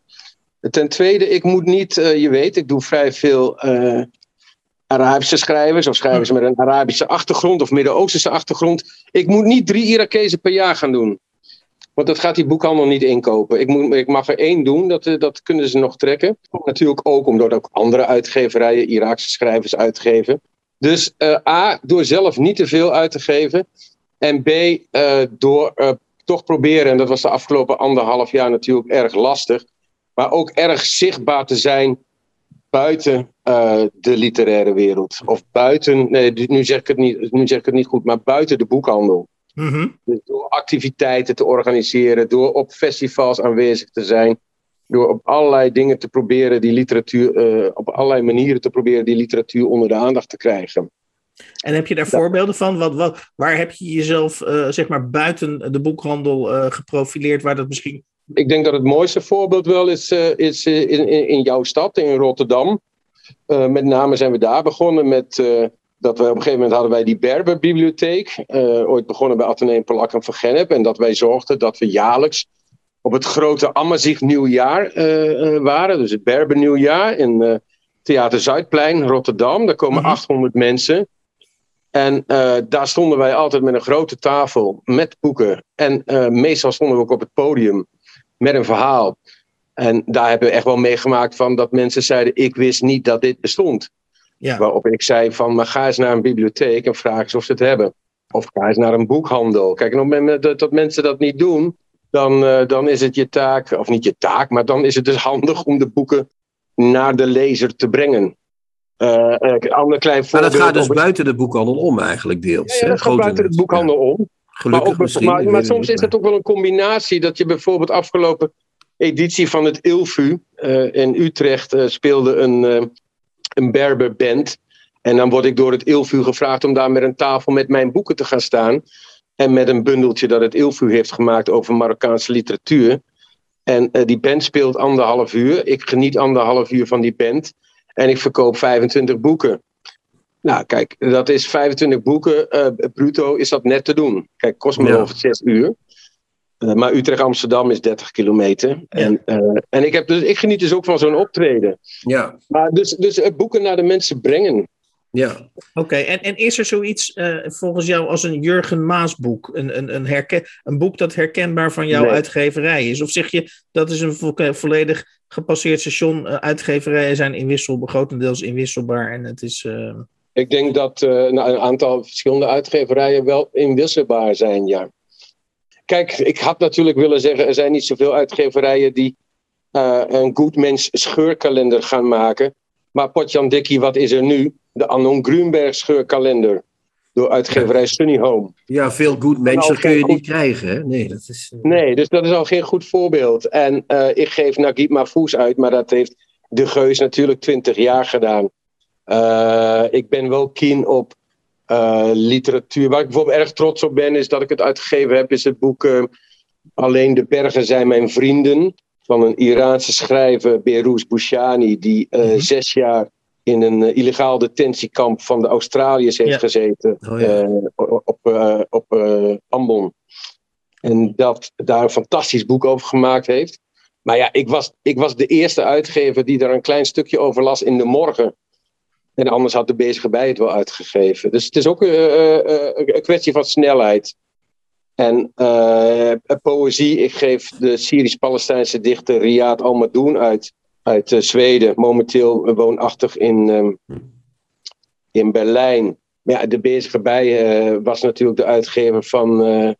Ten tweede, ik moet niet, je weet, ik doe vrij veel Arabische schrijvers of schrijvers met een Arabische achtergrond of Midden-Oosterse achtergrond. Ik moet niet drie Irakezen per jaar gaan doen. Want dat gaat die boekhandel niet inkopen. Ik, moet, ik mag er één doen, dat, eh, dat kunnen ze nog trekken. Natuurlijk ook omdat ook andere uitgeverijen Iraakse schrijvers uitgeven. Dus eh, A, door zelf niet te veel uit te geven. En B, eh, door toch proberen, en dat was de afgelopen anderhalf jaar natuurlijk erg lastig. Maar ook erg zichtbaar te zijn buiten uh, de literaire wereld. Of buiten, nee, nu zeg ik het niet, nu zeg ik het niet goed, maar buiten de boekhandel. Mhm. Dus door activiteiten te organiseren, door op festivals aanwezig te zijn, door op allerlei dingen te proberen die literatuur, uh, op allerlei manieren te proberen die literatuur onder de aandacht te krijgen. En heb je daar voorbeelden van? Wat, wat, waar heb je jezelf uh, zeg maar buiten de boekhandel geprofileerd, waar dat misschien. Ik denk dat het mooiste voorbeeld wel is, uh, is in, in, in, jouw stad, in Rotterdam. met name zijn we daar begonnen met dat we op een gegeven moment hadden wij die Berberbibliotheek. ooit begonnen bij Atheneum Polak en Vergennep. En dat wij zorgden dat we jaarlijks op het grote Amazigh nieuwjaar waren. Dus het Berber nieuwjaar in Theater Zuidplein, Rotterdam. Daar komen mm -hmm. 800 mensen. En daar stonden wij altijd met een grote tafel met boeken. En meestal stonden we ook op het podium met een verhaal. En daar hebben we echt wel meegemaakt van dat mensen zeiden: Ik wist niet dat dit bestond. Ja. Waarop ik zei: van, Maar ga eens naar een bibliotheek en vraag eens of ze het hebben. Of ga eens naar een boekhandel. Kijk, en op het moment dat, mensen dat niet doen, dan, uh, dan is het je taak, of niet je taak, maar dan is het dus handig om de boeken naar de lezer te brengen. Uh, een ander klein maar dat gaat dus buiten de boekhandel om eigenlijk deels. Ja, ja dat gaat buiten de boekhandel om. Gelukkig maar, misschien, maar, maar soms is het ook wel een combinatie dat je bijvoorbeeld afgelopen editie van het Ilfu uh, in Utrecht uh, speelde een, uh, een Berber band. En dan word ik door het Ilfu gevraagd om daar met een tafel met mijn boeken te gaan staan. En met een bundeltje dat het Ilfu heeft gemaakt over Marokkaanse literatuur. En die band speelt anderhalf uur. Ik geniet anderhalf uur van die band. En ik verkoop 25 boeken. Nou, kijk, dat is 25 boeken. Uh, bruto is dat net te doen. Kijk, kost me ja. over 6 uur. Uh, maar Utrecht-Amsterdam is 30 kilometer. Ja. En, uh, en ik, heb dus, ik geniet dus ook van zo'n optreden. Ja. Maar dus, dus boeken naar de mensen brengen. Ja. Oké, okay, en, en is er zoiets volgens jou als een Jurgen Maas boek? Een, een, een, herken, een boek dat herkenbaar van jouw nee. uitgeverij is? Of zeg je dat is een vo volledig gepasseerd station. Uh, uitgeverijen zijn inwissel, grotendeels inwisselbaar. En het is. Ik denk dat uh, nou, een aantal verschillende uitgeverijen wel inwisselbaar zijn, ja. Kijk, ik had natuurlijk willen zeggen, er zijn niet zoveel uitgeverijen die uh, een Goodmens scheurkalender gaan maken. Maar Potjan Dikkie, wat is er nu? De Anon Grunberg scheurkalender. Door uitgeverij Sunny Home. Ja, veel goed mensen kun je goed... niet krijgen. Hè? Nee, dat is, uh... nee, dus dat is al geen goed voorbeeld. En uh, ik geef Nagib Mahfouz uit, maar dat heeft De Geus natuurlijk twintig jaar gedaan. Uh, ik ben wel keen op literatuur. Waar ik bijvoorbeeld erg trots op ben, is dat ik het uitgegeven heb, is het boek Alleen de bergen zijn mijn vrienden. Van een Iraanse schrijver, Berouz Bouchani, die mm -hmm. zes jaar in een illegaal detentiekamp van de Australiërs heeft Ja. gezeten. Oh ja. eh, op eh, op eh, Ambon. En dat daar een fantastisch boek over gemaakt heeft. Maar ja, ik was, ik was de eerste uitgever die daar een klein stukje over las in de morgen. En anders had de bezige bij het wel uitgegeven. Dus het is ook eh, eh, een kwestie van snelheid. En eh, poëzie, ik geef de Syrisch-Palestijnse dichter Riyad Al-Madoun uit, uit eh, Zweden. Momenteel woonachtig in, ehm, in Berlijn. Maar ja, de bezige bij eh, was natuurlijk de uitgever van eh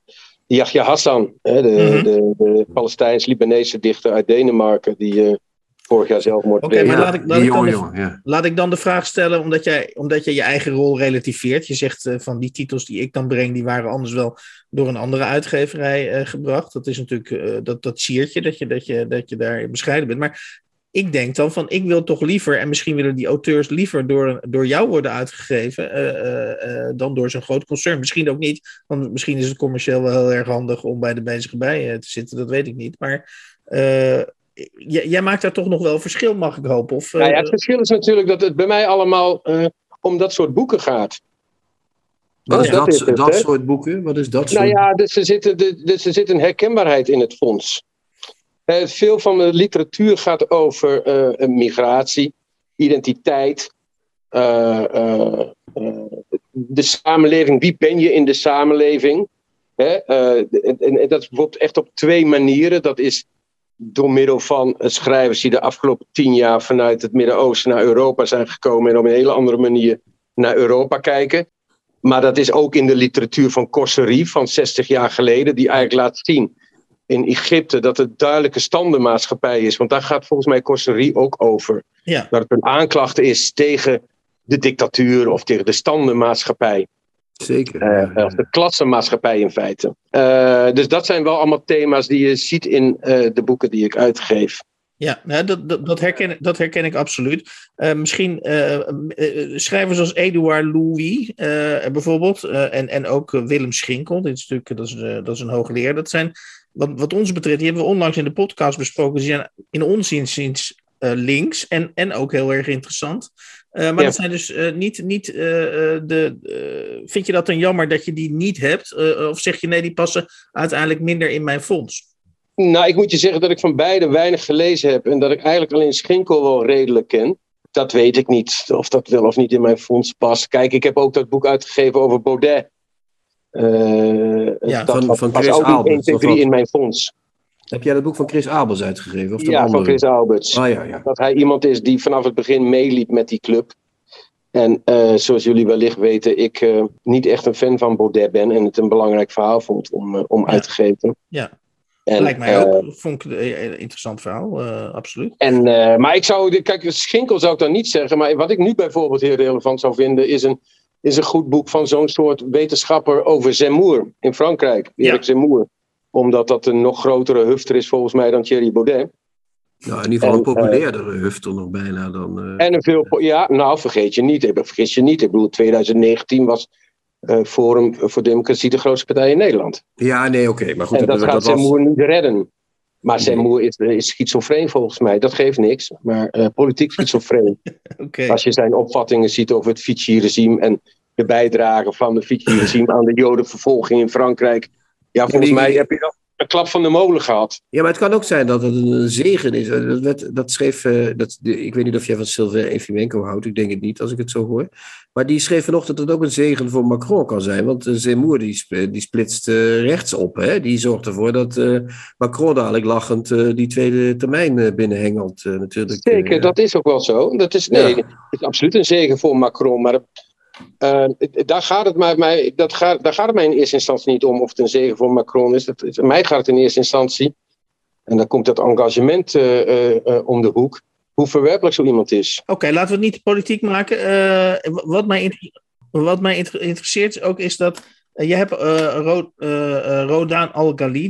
Yahya Hassan. Hè, de, Mhm. de, de Palestijns-Libanese dichter uit Denemarken. Die eh, vorig jaar zelfmoord Oké, maar Ja, laat ik- laat die ik dan de- jongen, ja. Laat ik dan de vraag stellen, omdat jij, omdat jij je eigen rol relativeert. Je zegt eh, van die titels die ik dan breng, die waren anders wel door een andere uitgeverij eh, gebracht. Dat is natuurlijk, eh, dat, dat siert je dat, je, dat, je, dat je daar bescheiden bent. Maar ik denk dan van, ik wil toch liever, en misschien willen die auteurs liever door, door jou worden uitgegeven, eh, eh, eh, dan door zo'n groot concern. Misschien ook niet, want misschien is het commercieel wel heel erg handig om bij de bezige bij eh, te zitten, dat weet ik niet. Maar eh, jij maakt daar toch nog wel verschil, mag ik hopen? Of, Nou ja, eh, het verschil is natuurlijk dat het bij mij allemaal eh, om dat soort boeken gaat. Wat is Ja, dat dat, is het, dat hè? soort boeken? Wat is dat soort Nou ja, dus er, zit, dus er zit een herkenbaarheid in het fonds. Eh, veel van de literatuur gaat over eh, migratie, identiteit, eh, eh, eh, de samenleving. Wie ben je in de samenleving? Hè? Eh, en, en dat is bijvoorbeeld echt op twee manieren. Dat is door middel van schrijvers die de afgelopen tien jaar vanuit het Midden-Oosten naar Europa zijn gekomen en op een hele andere manier naar Europa kijken. Maar dat is ook in de literatuur van Corserie van 60 jaar geleden, die eigenlijk laat zien in Egypte, dat het duidelijke standenmaatschappij is. Want daar gaat volgens mij Corserie ook over. Ja. Dat het een aanklacht is tegen de dictatuur of tegen de standenmaatschappij. Zeker. Uh, of de klassenmaatschappij in feite. Uh, dus dat zijn wel allemaal thema's die je ziet in uh, de boeken die ik uitgeef. Ja, nou, dat, dat, dat, herken, dat herken ik absoluut. Uh, misschien schrijvers als Edouard Louis bijvoorbeeld, en, en ook Willem Schinkel, dit is natuurlijk dat is, dat is een hoogleraar. Dat zijn, wat, wat ons betreft, die hebben we onlangs in de podcast besproken, die zijn in ons inziens links en, en ook heel erg interessant. Maar ja. dat zijn dus niet, niet de. vind je dat dan jammer dat je die niet hebt? of zeg je nee, die passen uiteindelijk minder in mijn fonds? Nou, ik moet je zeggen dat ik van beide weinig gelezen heb. En dat ik eigenlijk alleen Schinkel wel redelijk ken. Dat weet ik niet, of dat wel of niet in mijn fonds past. Kijk, ik heb ook dat boek uitgegeven over Baudet. Uh, ja, dat van, van was Chris ook niet Albers, 1, 2, 3 in mijn fonds. Heb jij dat boek van Chris Abels uitgegeven? Of de Ja, van? Chris Alberts. Ah ja, ja. Dat hij iemand is die vanaf het begin meeliep met die club. En uh, zoals jullie wellicht weten, ik uh, niet echt een fan van Baudet ben. En het een belangrijk verhaal vond om, uh, om Ja. uit te geven. Ja, En, lijkt mij eh, ook. Vond ik een eh, interessant verhaal, eh, absoluut. En, eh, maar ik zou, kijk, Schinkel zou ik dan niet zeggen. Maar wat ik nu bijvoorbeeld heel relevant zou vinden, is een, is een goed boek van zo'n soort wetenschapper over Zemmour in Frankrijk. Ja. Erik Zemmour. Omdat dat een nog grotere hufter is volgens mij dan Thierry Baudet. Nou, in ieder geval een En, populairdere hufter nog bijna dan... eh, En een veel, ja, nou vergeet je niet, vergis je niet. Ik bedoel, 2019 was eh, Forum voor Democratie de grootste partij in Nederland. Ja, nee, oké. maar goed, en dat, gaat was... Zemmour niet redden. Maar. Zemmour is, is schizofreen volgens mij. Dat geeft niks. Maar eh, politiek schizofreen. Oké. Als je zijn opvattingen ziet over het Vichy-regime en de bijdrage van het Vichy-regime aan de jodenvervolging in Frankrijk. Ja, volgens die- mij heb je dan een klap van de molen gehad. Ja, maar het kan ook zijn dat het een zegen is. Dat, werd, dat schreef, eh, dat, de- ik weet niet of jij van Sylvain Efimenko houdt, ik denk het niet als ik het zo hoor. Maar die schreef vanochtend dat het ook een zegen voor Macron kan zijn. Want uh, Zemmour die, sp- die splitst eh, rechts op. Hè? Die zorgt ervoor dat eh, Macron dadelijk lachend eh, die tweede termijn eh, binnenhengelt. eh, natuurlijk. Zeker, dat is ook wel zo. Dat is, nee, Ja. het is absoluut een zegen voor Macron. Maar eh, daar, gaat het mij, mij, dat gaat, daar gaat het mij in eerste instantie niet om of het een zegen voor Macron is. Dat, mij gaat het in eerste instantie, en dan komt dat engagement eh, eh, eh, om de hoek, hoe verwerpelijk zo iemand is. Oké, laten we het niet politiek maken. Wat, mij wat mij inter- interesseert ook is dat. je hebt Ro- Rodaan Al-Ghalidi,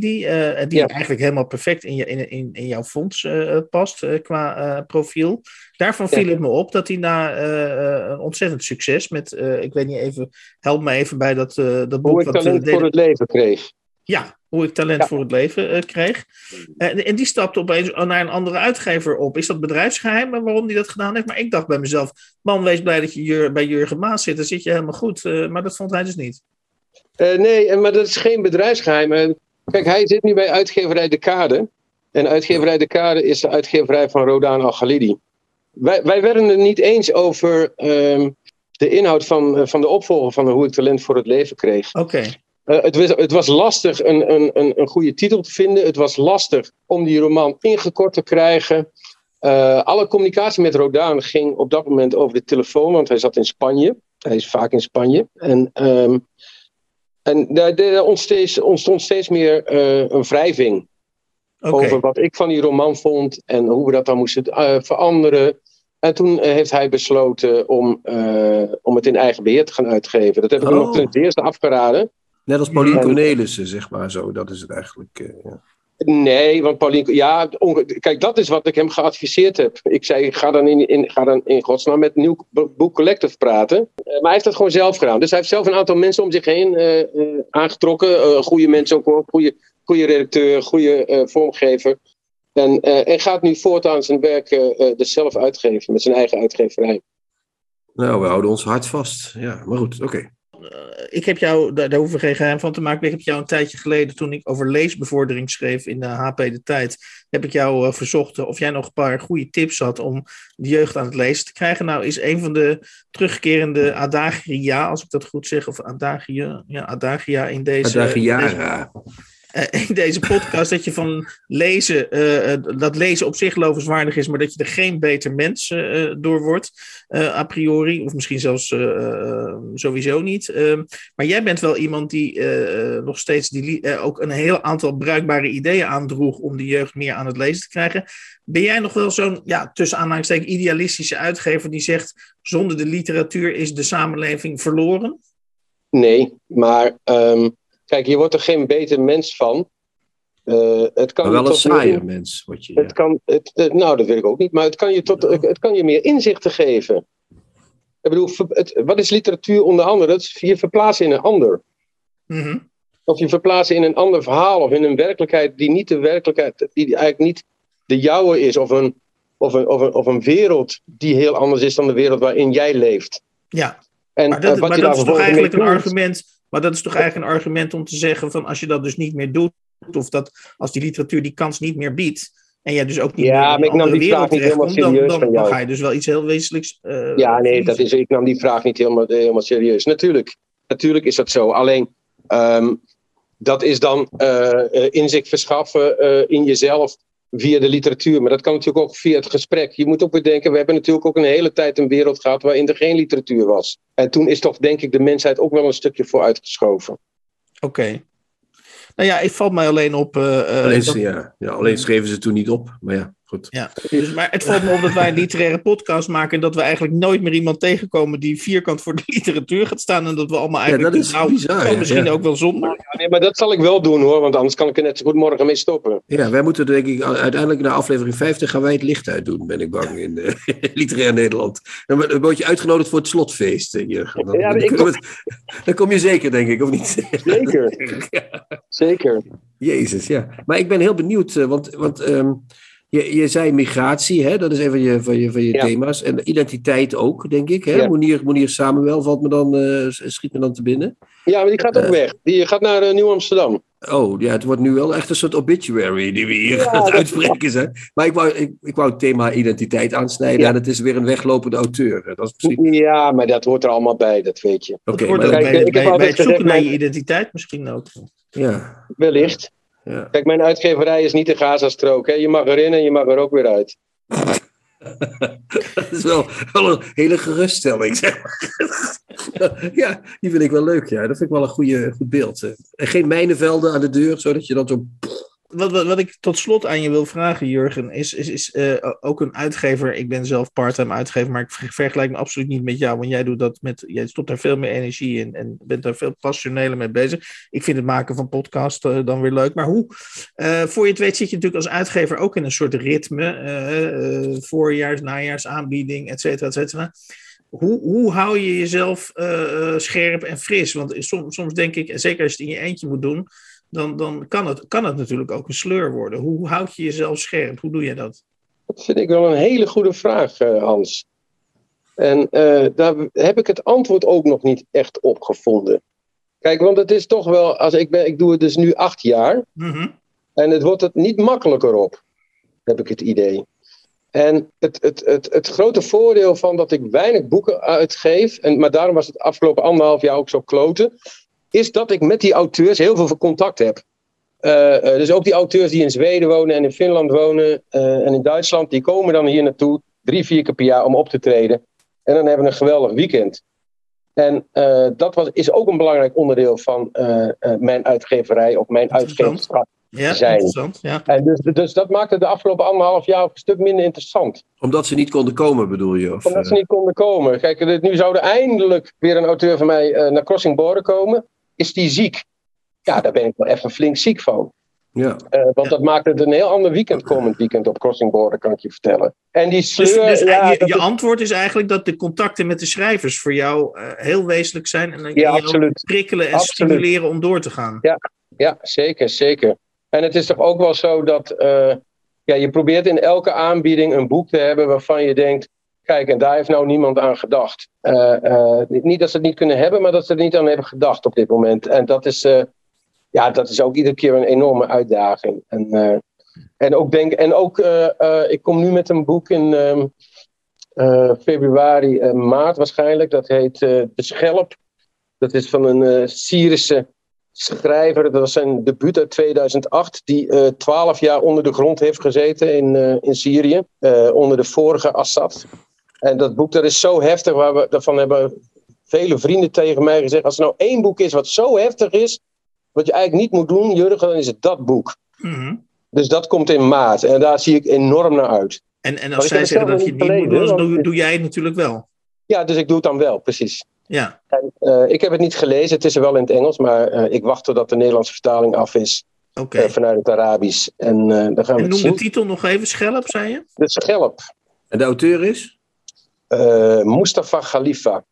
die Ja. eigenlijk helemaal perfect in, je, in, in, in jouw fonds past qua profiel. Daarvan Ja. viel het me op dat hij na eh, eh, een ontzettend succes met, eh, ik weet niet even, help me even bij dat, dat boek. Hoe ik wat, talent deed- voor het leven kreeg. ja, hoe ik talent Ja. voor het leven kreeg. En, en die stapte opeens naar een andere uitgever op. Is dat bedrijfsgeheim en waarom die dat gedaan heeft? Maar ik dacht bij mezelf, man, wees blij dat je Jur- bij Jurgen Maas zit. Dan zit je helemaal goed. Maar dat vond hij dus niet. Nee, maar dat is geen bedrijfsgeheim. Eh, Kijk, hij zit nu bij uitgeverij De Kade. En uitgeverij De Kade is de uitgeverij van Rodaan Al-Ghalidi. Wij, wij werden het niet eens over ehm, de inhoud van, eh, van de opvolger van Hoe ik talent voor het leven kreeg. Oké, Eh, het, was, het was lastig een, een, een, een goede titel te vinden. Het was lastig om die roman ingekort te krijgen. Eh, alle communicatie met Rodaan ging op dat moment over de telefoon, want hij zat in Spanje. Hij is vaak in Spanje. En, ehm, en daar, ontstond steeds meer een wrijving over wat ik van die roman vond en hoe we dat dan moesten eh, veranderen. En toen heeft hij besloten om, eh, om het in eigen beheer te gaan uitgeven. Dat heb ik hem Oh. nog ten eerste afgeraden. Net als Pauline En- Cornelissen, zeg maar zo. Dat is het eigenlijk. eh, ja. Nee, want Paulien, ja, kijk, dat is wat ik hem geadviseerd heb. Ik zei, ga dan in, in, ga dan in godsnaam met Nieuw Boek Collective praten. Eh, maar hij heeft dat gewoon zelf gedaan. Dus hij heeft zelf een aantal mensen om zich heen eh, eh, aangetrokken. Goede mensen ook goede, goede redacteur, goede vormgever. En, en gaat nu voortaan zijn werk dus zelf uitgeven met zijn eigen uitgeverij. Nou, we houden ons hart vast. Ja, maar goed, oké. Ik heb jou, daar, daar hoeven we geen geheim van te maken. maar Ik heb jou een tijdje geleden, toen ik over leesbevordering schreef in de HP De Tijd, heb ik jou eh, verzocht of jij nog een paar goede tips had om de jeugd aan het lezen te krijgen. Nou, is een van de terugkerende adagia, als ik dat goed zeg, of adagia, ja, adagia in deze. in deze Adagiara. eh, in deze podcast dat je van lezen, eh, eh, dat lezen op zich lovenswaardig is, maar dat je er geen beter mens eh, door wordt, eh, a priori, of misschien zelfs eh, eh, sowieso niet. Ehm, maar jij bent wel iemand die eh, eh, nog steeds die, eh, ook een heel aantal bruikbare ideeën aandroeg om de jeugd meer aan het lezen te krijgen. Ben jij nog wel zo'n, ja, tussen aanhalingstekens, idealistische uitgever die zegt, zonder de literatuur is de samenleving verloren? Nee, maar ehm, kijk, je wordt er geen beter mens van. Eh, het kan Maar wel je een meer saaier mens. Word je, ja. Het kan, het, het- nou, dat weet ik ook niet, maar het kan je, tot, het kan je meer inzichten geven. Ik bedoel, het, wat is literatuur onder andere? Dat is je verplaatsen in een ander. Mhm. Of je verplaatsen in een ander verhaal of in een werkelijkheid die niet de werkelijkheid, die eigenlijk niet de jouwe is. Of een, of een, of een, of een wereld die heel anders is dan de wereld waarin jij leeft. Ja, En maar eh, dat, wat maar je dat daar is toch eigenlijk een argument. Maar dat is toch eigenlijk een argument om te zeggen van als je dat dus niet meer doet, of dat als die literatuur die kans niet meer biedt, en jij dus ook niet Ja, meer maar ik nam die vraag niet helemaal dan, serieus dan, van dan jou. ga je dus wel iets heel wezenlijks. eh, Ja, nee, dat is, ik nam die vraag niet helemaal, helemaal serieus. Natuurlijk, natuurlijk is dat zo. Alleen, ehm, dat is dan eh, eh, inzicht verschaffen eh, in jezelf via de literatuur. Maar dat kan natuurlijk ook via het gesprek. Je moet ook bedenken, we hebben natuurlijk ook een hele tijd een wereld gehad waarin er geen literatuur was. En toen is toch, denk ik, de mensheid ook wel een stukje vooruitgeschoven. Oké. Nou ja, het valt mij alleen op. eh, eh, Alleen, dat- ja, ja, alleen schreven ze toen niet op. Maar ja, goed. Ja, dus, maar het valt me op dat wij een literaire podcast maken en dat we eigenlijk nooit meer iemand tegenkomen die vierkant voor de literatuur gaat staan en dat we allemaal Ja, eigenlijk dat is nou, bizar. oh, ja. misschien Ja. ook wel zonder. Ja, nee, maar dat zal ik wel doen hoor, want anders kan ik er net zo goed morgen mee stoppen. Ja, wij moeten denk ik uiteindelijk naar aflevering 50 gaan wij het licht uitdoen, ben ik bang, in eh, literair Nederland. Dan, word je uitgenodigd voor het slotfeest, eh, Jurgen. Dan, Ja, het- dan kom je zeker, denk ik, of niet? Zeker, zeker. Jezus, ja. Maar ik ben heel benieuwd, eh, want, want ehm, je, je zei migratie, hè? dat is een van je, van je, van je Ja. thema's. En identiteit ook, denk ik. Hè? Ja. Monier, Monier Samuel valt me dan, eh, schiet me dan te binnen. Ja, maar die gaat ook Eh. weg. Die gaat naar eh, Nieuw-Amsterdam. Oh, ja, het wordt nu wel echt een soort obituary die we hier Ja, aan het dat- uitspreken zijn. Maar ik wou, ik, ik wou het thema identiteit aansnijden Ja. en het is weer een weglopende auteur. Dat is misschien... Ja, maar dat hoort er allemaal bij, dat weet je. Oké, kijk, bij, ik heb bij- bij het zoeken naar je identiteit misschien ook. ja, Wellicht. Ja. Kijk, mijn uitgeverij is niet de Gazastrook. Hè. Je mag erin en je mag er ook weer uit. Dat is wel, wel een hele geruststelling, zeg maar. Ja, die vind ik wel leuk, ja. Dat vind ik wel een goede, goed beeld. En geen mijnenvelden aan de deur, zodat je dan zo... Wat, wat, wat ik tot slot aan je wil vragen, Jurgen, is, is, is eh, ook een uitgever. Ik ben zelf parttime uitgever, maar ik ver- vergelijk me absoluut niet met jou. Want jij doet dat met. Jij stopt daar veel meer energie in en bent daar veel passioneler mee bezig. Ik vind het maken van podcast eh, dan weer leuk. Maar hoe? eh, voor je het weet, zit je natuurlijk als uitgever ook in een soort ritme. voorjaars, najaars, aanbieding, et cetera, et cetera. Hoe, hoe hou je jezelf scherp en fris? Want soms, soms denk ik, en zeker als je het in je eentje moet doen, dan, dan kan, het, kan het natuurlijk ook een sleur worden. Hoe houd je jezelf scherp? Hoe doe je dat? Dat vind ik wel een hele goede vraag, eh, Hans. En eh, daar heb ik het antwoord ook nog niet echt op gevonden. Kijk, want het is toch wel, als ik, ben, ik doe het dus nu acht jaar. Mhm. En het wordt het niet makkelijker op, heb ik het idee. En het, het, het, het grote voordeel van dat ik weinig boeken uitgeef, en, maar daarom was het afgelopen anderhalf jaar ook zo kloten, is dat ik met die auteurs heel veel contact heb. Eh, eh, dus ook die auteurs die in Zweden wonen en in Finland wonen eh, en in Duitsland, die komen dan hier naartoe drie, vier keer per jaar om op te treden. En dan hebben we een geweldig weekend. En eh, dat was, is ook een belangrijk onderdeel van eh, eh, mijn uitgeverij of mijn uitgeverschap. Ja, Zijn. interessant. Ja. En dus, dus dat maakte de afgelopen anderhalf jaar ook een stuk minder interessant. Omdat ze niet konden komen, bedoel je? Of, Omdat ze niet konden komen. Kijk, nu zou er eindelijk weer een auteur van mij eh, naar Crossing Border komen. Is die ziek? Ja, daar ben ik wel even flink ziek van. ja. Eh, want dat maakt het een heel ander weekend komend weekend op Crossing Border, kan ik je vertellen. En die sleur, Dus, dus ja, je, je is- antwoord is eigenlijk dat de contacten met de schrijvers voor jou eh, heel wezenlijk zijn. En dan Ja, je ook absoluut. prikkelen en Absoluut. stimuleren om door te gaan. Ja, zeker, zeker. En het is toch ook wel zo dat eh, ja, je probeert in elke aanbieding een boek te hebben waarvan je denkt, kijk, en daar heeft nou niemand aan gedacht. Eh, eh, niet dat ze het niet kunnen hebben, maar dat ze er niet aan hebben gedacht op dit moment. En dat is, eh, ja, dat is ook iedere keer een enorme uitdaging. En, en ook, denk, en ook ik kom nu met een boek in ehm, eh, februari, maart waarschijnlijk. Dat heet De Schelp. Dat is van een Syrische schrijver, dat was zijn debuut uit 2008, die twaalf jaar onder de grond heeft gezeten in, in Syrië, onder de vorige Assad. En dat boek dat is zo heftig, waar we, daarvan hebben vele vrienden tegen mij gezegd, als er nou één boek is wat zo heftig is, wat je eigenlijk niet moet doen, Jurgen, dan is het dat boek. Mhm. Dus dat komt in maart en daar zie ik enorm naar uit. En, en als zij zeggen dat je niet het niet moet doen, doe, doe jij het natuurlijk wel. Ja, dus ik doe het dan wel, precies. Ja, En, eh, ik heb het niet gelezen, het is er wel in het Engels, maar eh, ik wacht totdat de Nederlandse vertaling af is oké. eh, vanuit het Arabisch. En eh, dan gaan we En het noem de zien. titel nog even schelp, zei je? De schelp. En de auteur is? Eh, Mustafa Khalifa.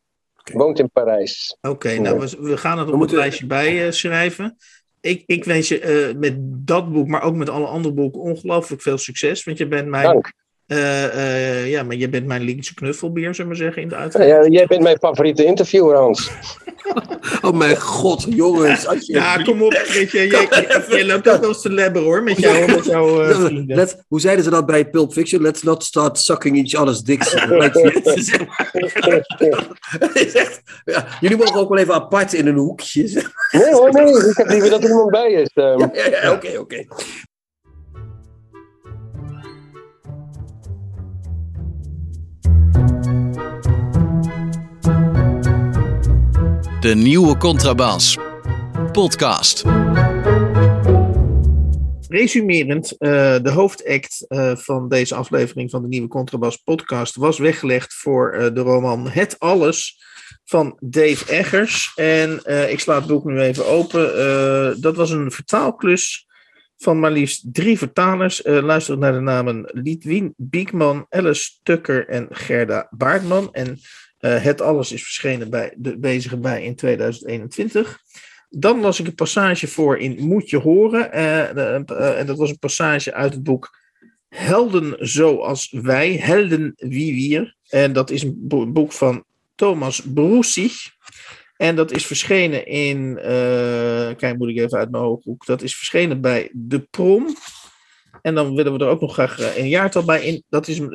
Woont in Parijs. Oké, Ja. nou, we, we gaan het op het lijstje bij eh, schrijven. Ik, ik wens je eh, met dat boek, maar ook met alle andere boeken, ongelooflijk veel succes. Want je bent mijn, Dank. Eh, eh, ja, maar je bent mijn linkse knuffelbeer, zullen we maar zeggen, in de Ja, uitvoering. jij bent mijn favoriete interviewer, Hans. Oh mijn god, jongens. Als je... Ja, kom op, weet je, jij, jij, jij loopt ook wel eens te hoor, met jou, met jouw eh, vrienden. Let's- hoe zeiden ze dat bij Pulp Fiction? Let's not start sucking each other's dicks. Is echt- ja, jullie mogen ook wel even apart in een hoekje. Nee hoor, nee. Ik heb liever dat er iemand bij is. ehm. Ja, ja, ja, Oké, oké. De nieuwe Contrabas. Podcast. Resumerend, eh, de hoofdact eh, van deze aflevering van de nieuwe Contrabas podcast was weggelegd voor eh, de roman Het Alles van Dave Eggers. En ik sla het boek nu even open. Dat was een vertaalklus van maar liefst drie vertalers. Eh luister naar de namen Lidwien Biekman, Alice Tukker en Gerda Baartman. En eh, Het Alles is verschenen bij de bezige bij in 2021. Dan las ik een passage voor in Moet je horen. eh, eh, en dat was een passage uit het boek Helden zoals wij, Helden wie wir. En dat is een bo- boek van Thomas Broesig. En dat is verschenen in, kijk moet ik even uit mijn hoofdboek. Dat is verschenen bij De Prom. En dan willen we er ook nog graag eh, een jaartal bij in. Dat is eh,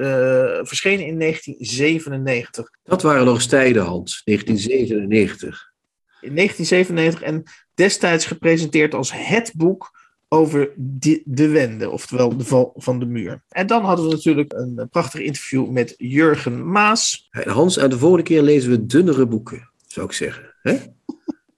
verschenen in 1997. Dat waren nog tijden, Hans. 1997. in 1997 en destijds gepresenteerd als het boek over de, de Wende, oftewel de val van de muur. En dan hadden we natuurlijk een prachtig interview met Jurgen Maas. Hans, en de volgende keer lezen we dunnere boeken, zou ik zeggen. Hè?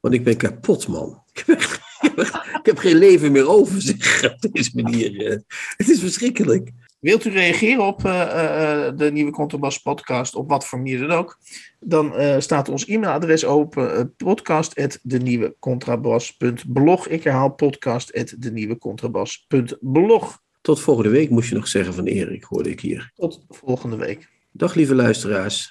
Want ik ben kapot, man. Ik echt- ik ik heb geen leven meer over, zeg, op deze manier. eh. Het is verschrikkelijk. Wilt u reageren op eh, eh, de nieuwe Contrabas podcast, op wat voor manier dan ook? Dan staat ons e-mailadres open, podcast.denieuwecontrabas.blog. Ik herhaal podcast.denieuwecontrabas.blog. Tot volgende week moest je nog zeggen van Erik, hoorde ik hier. Tot volgende week. Dag lieve luisteraars.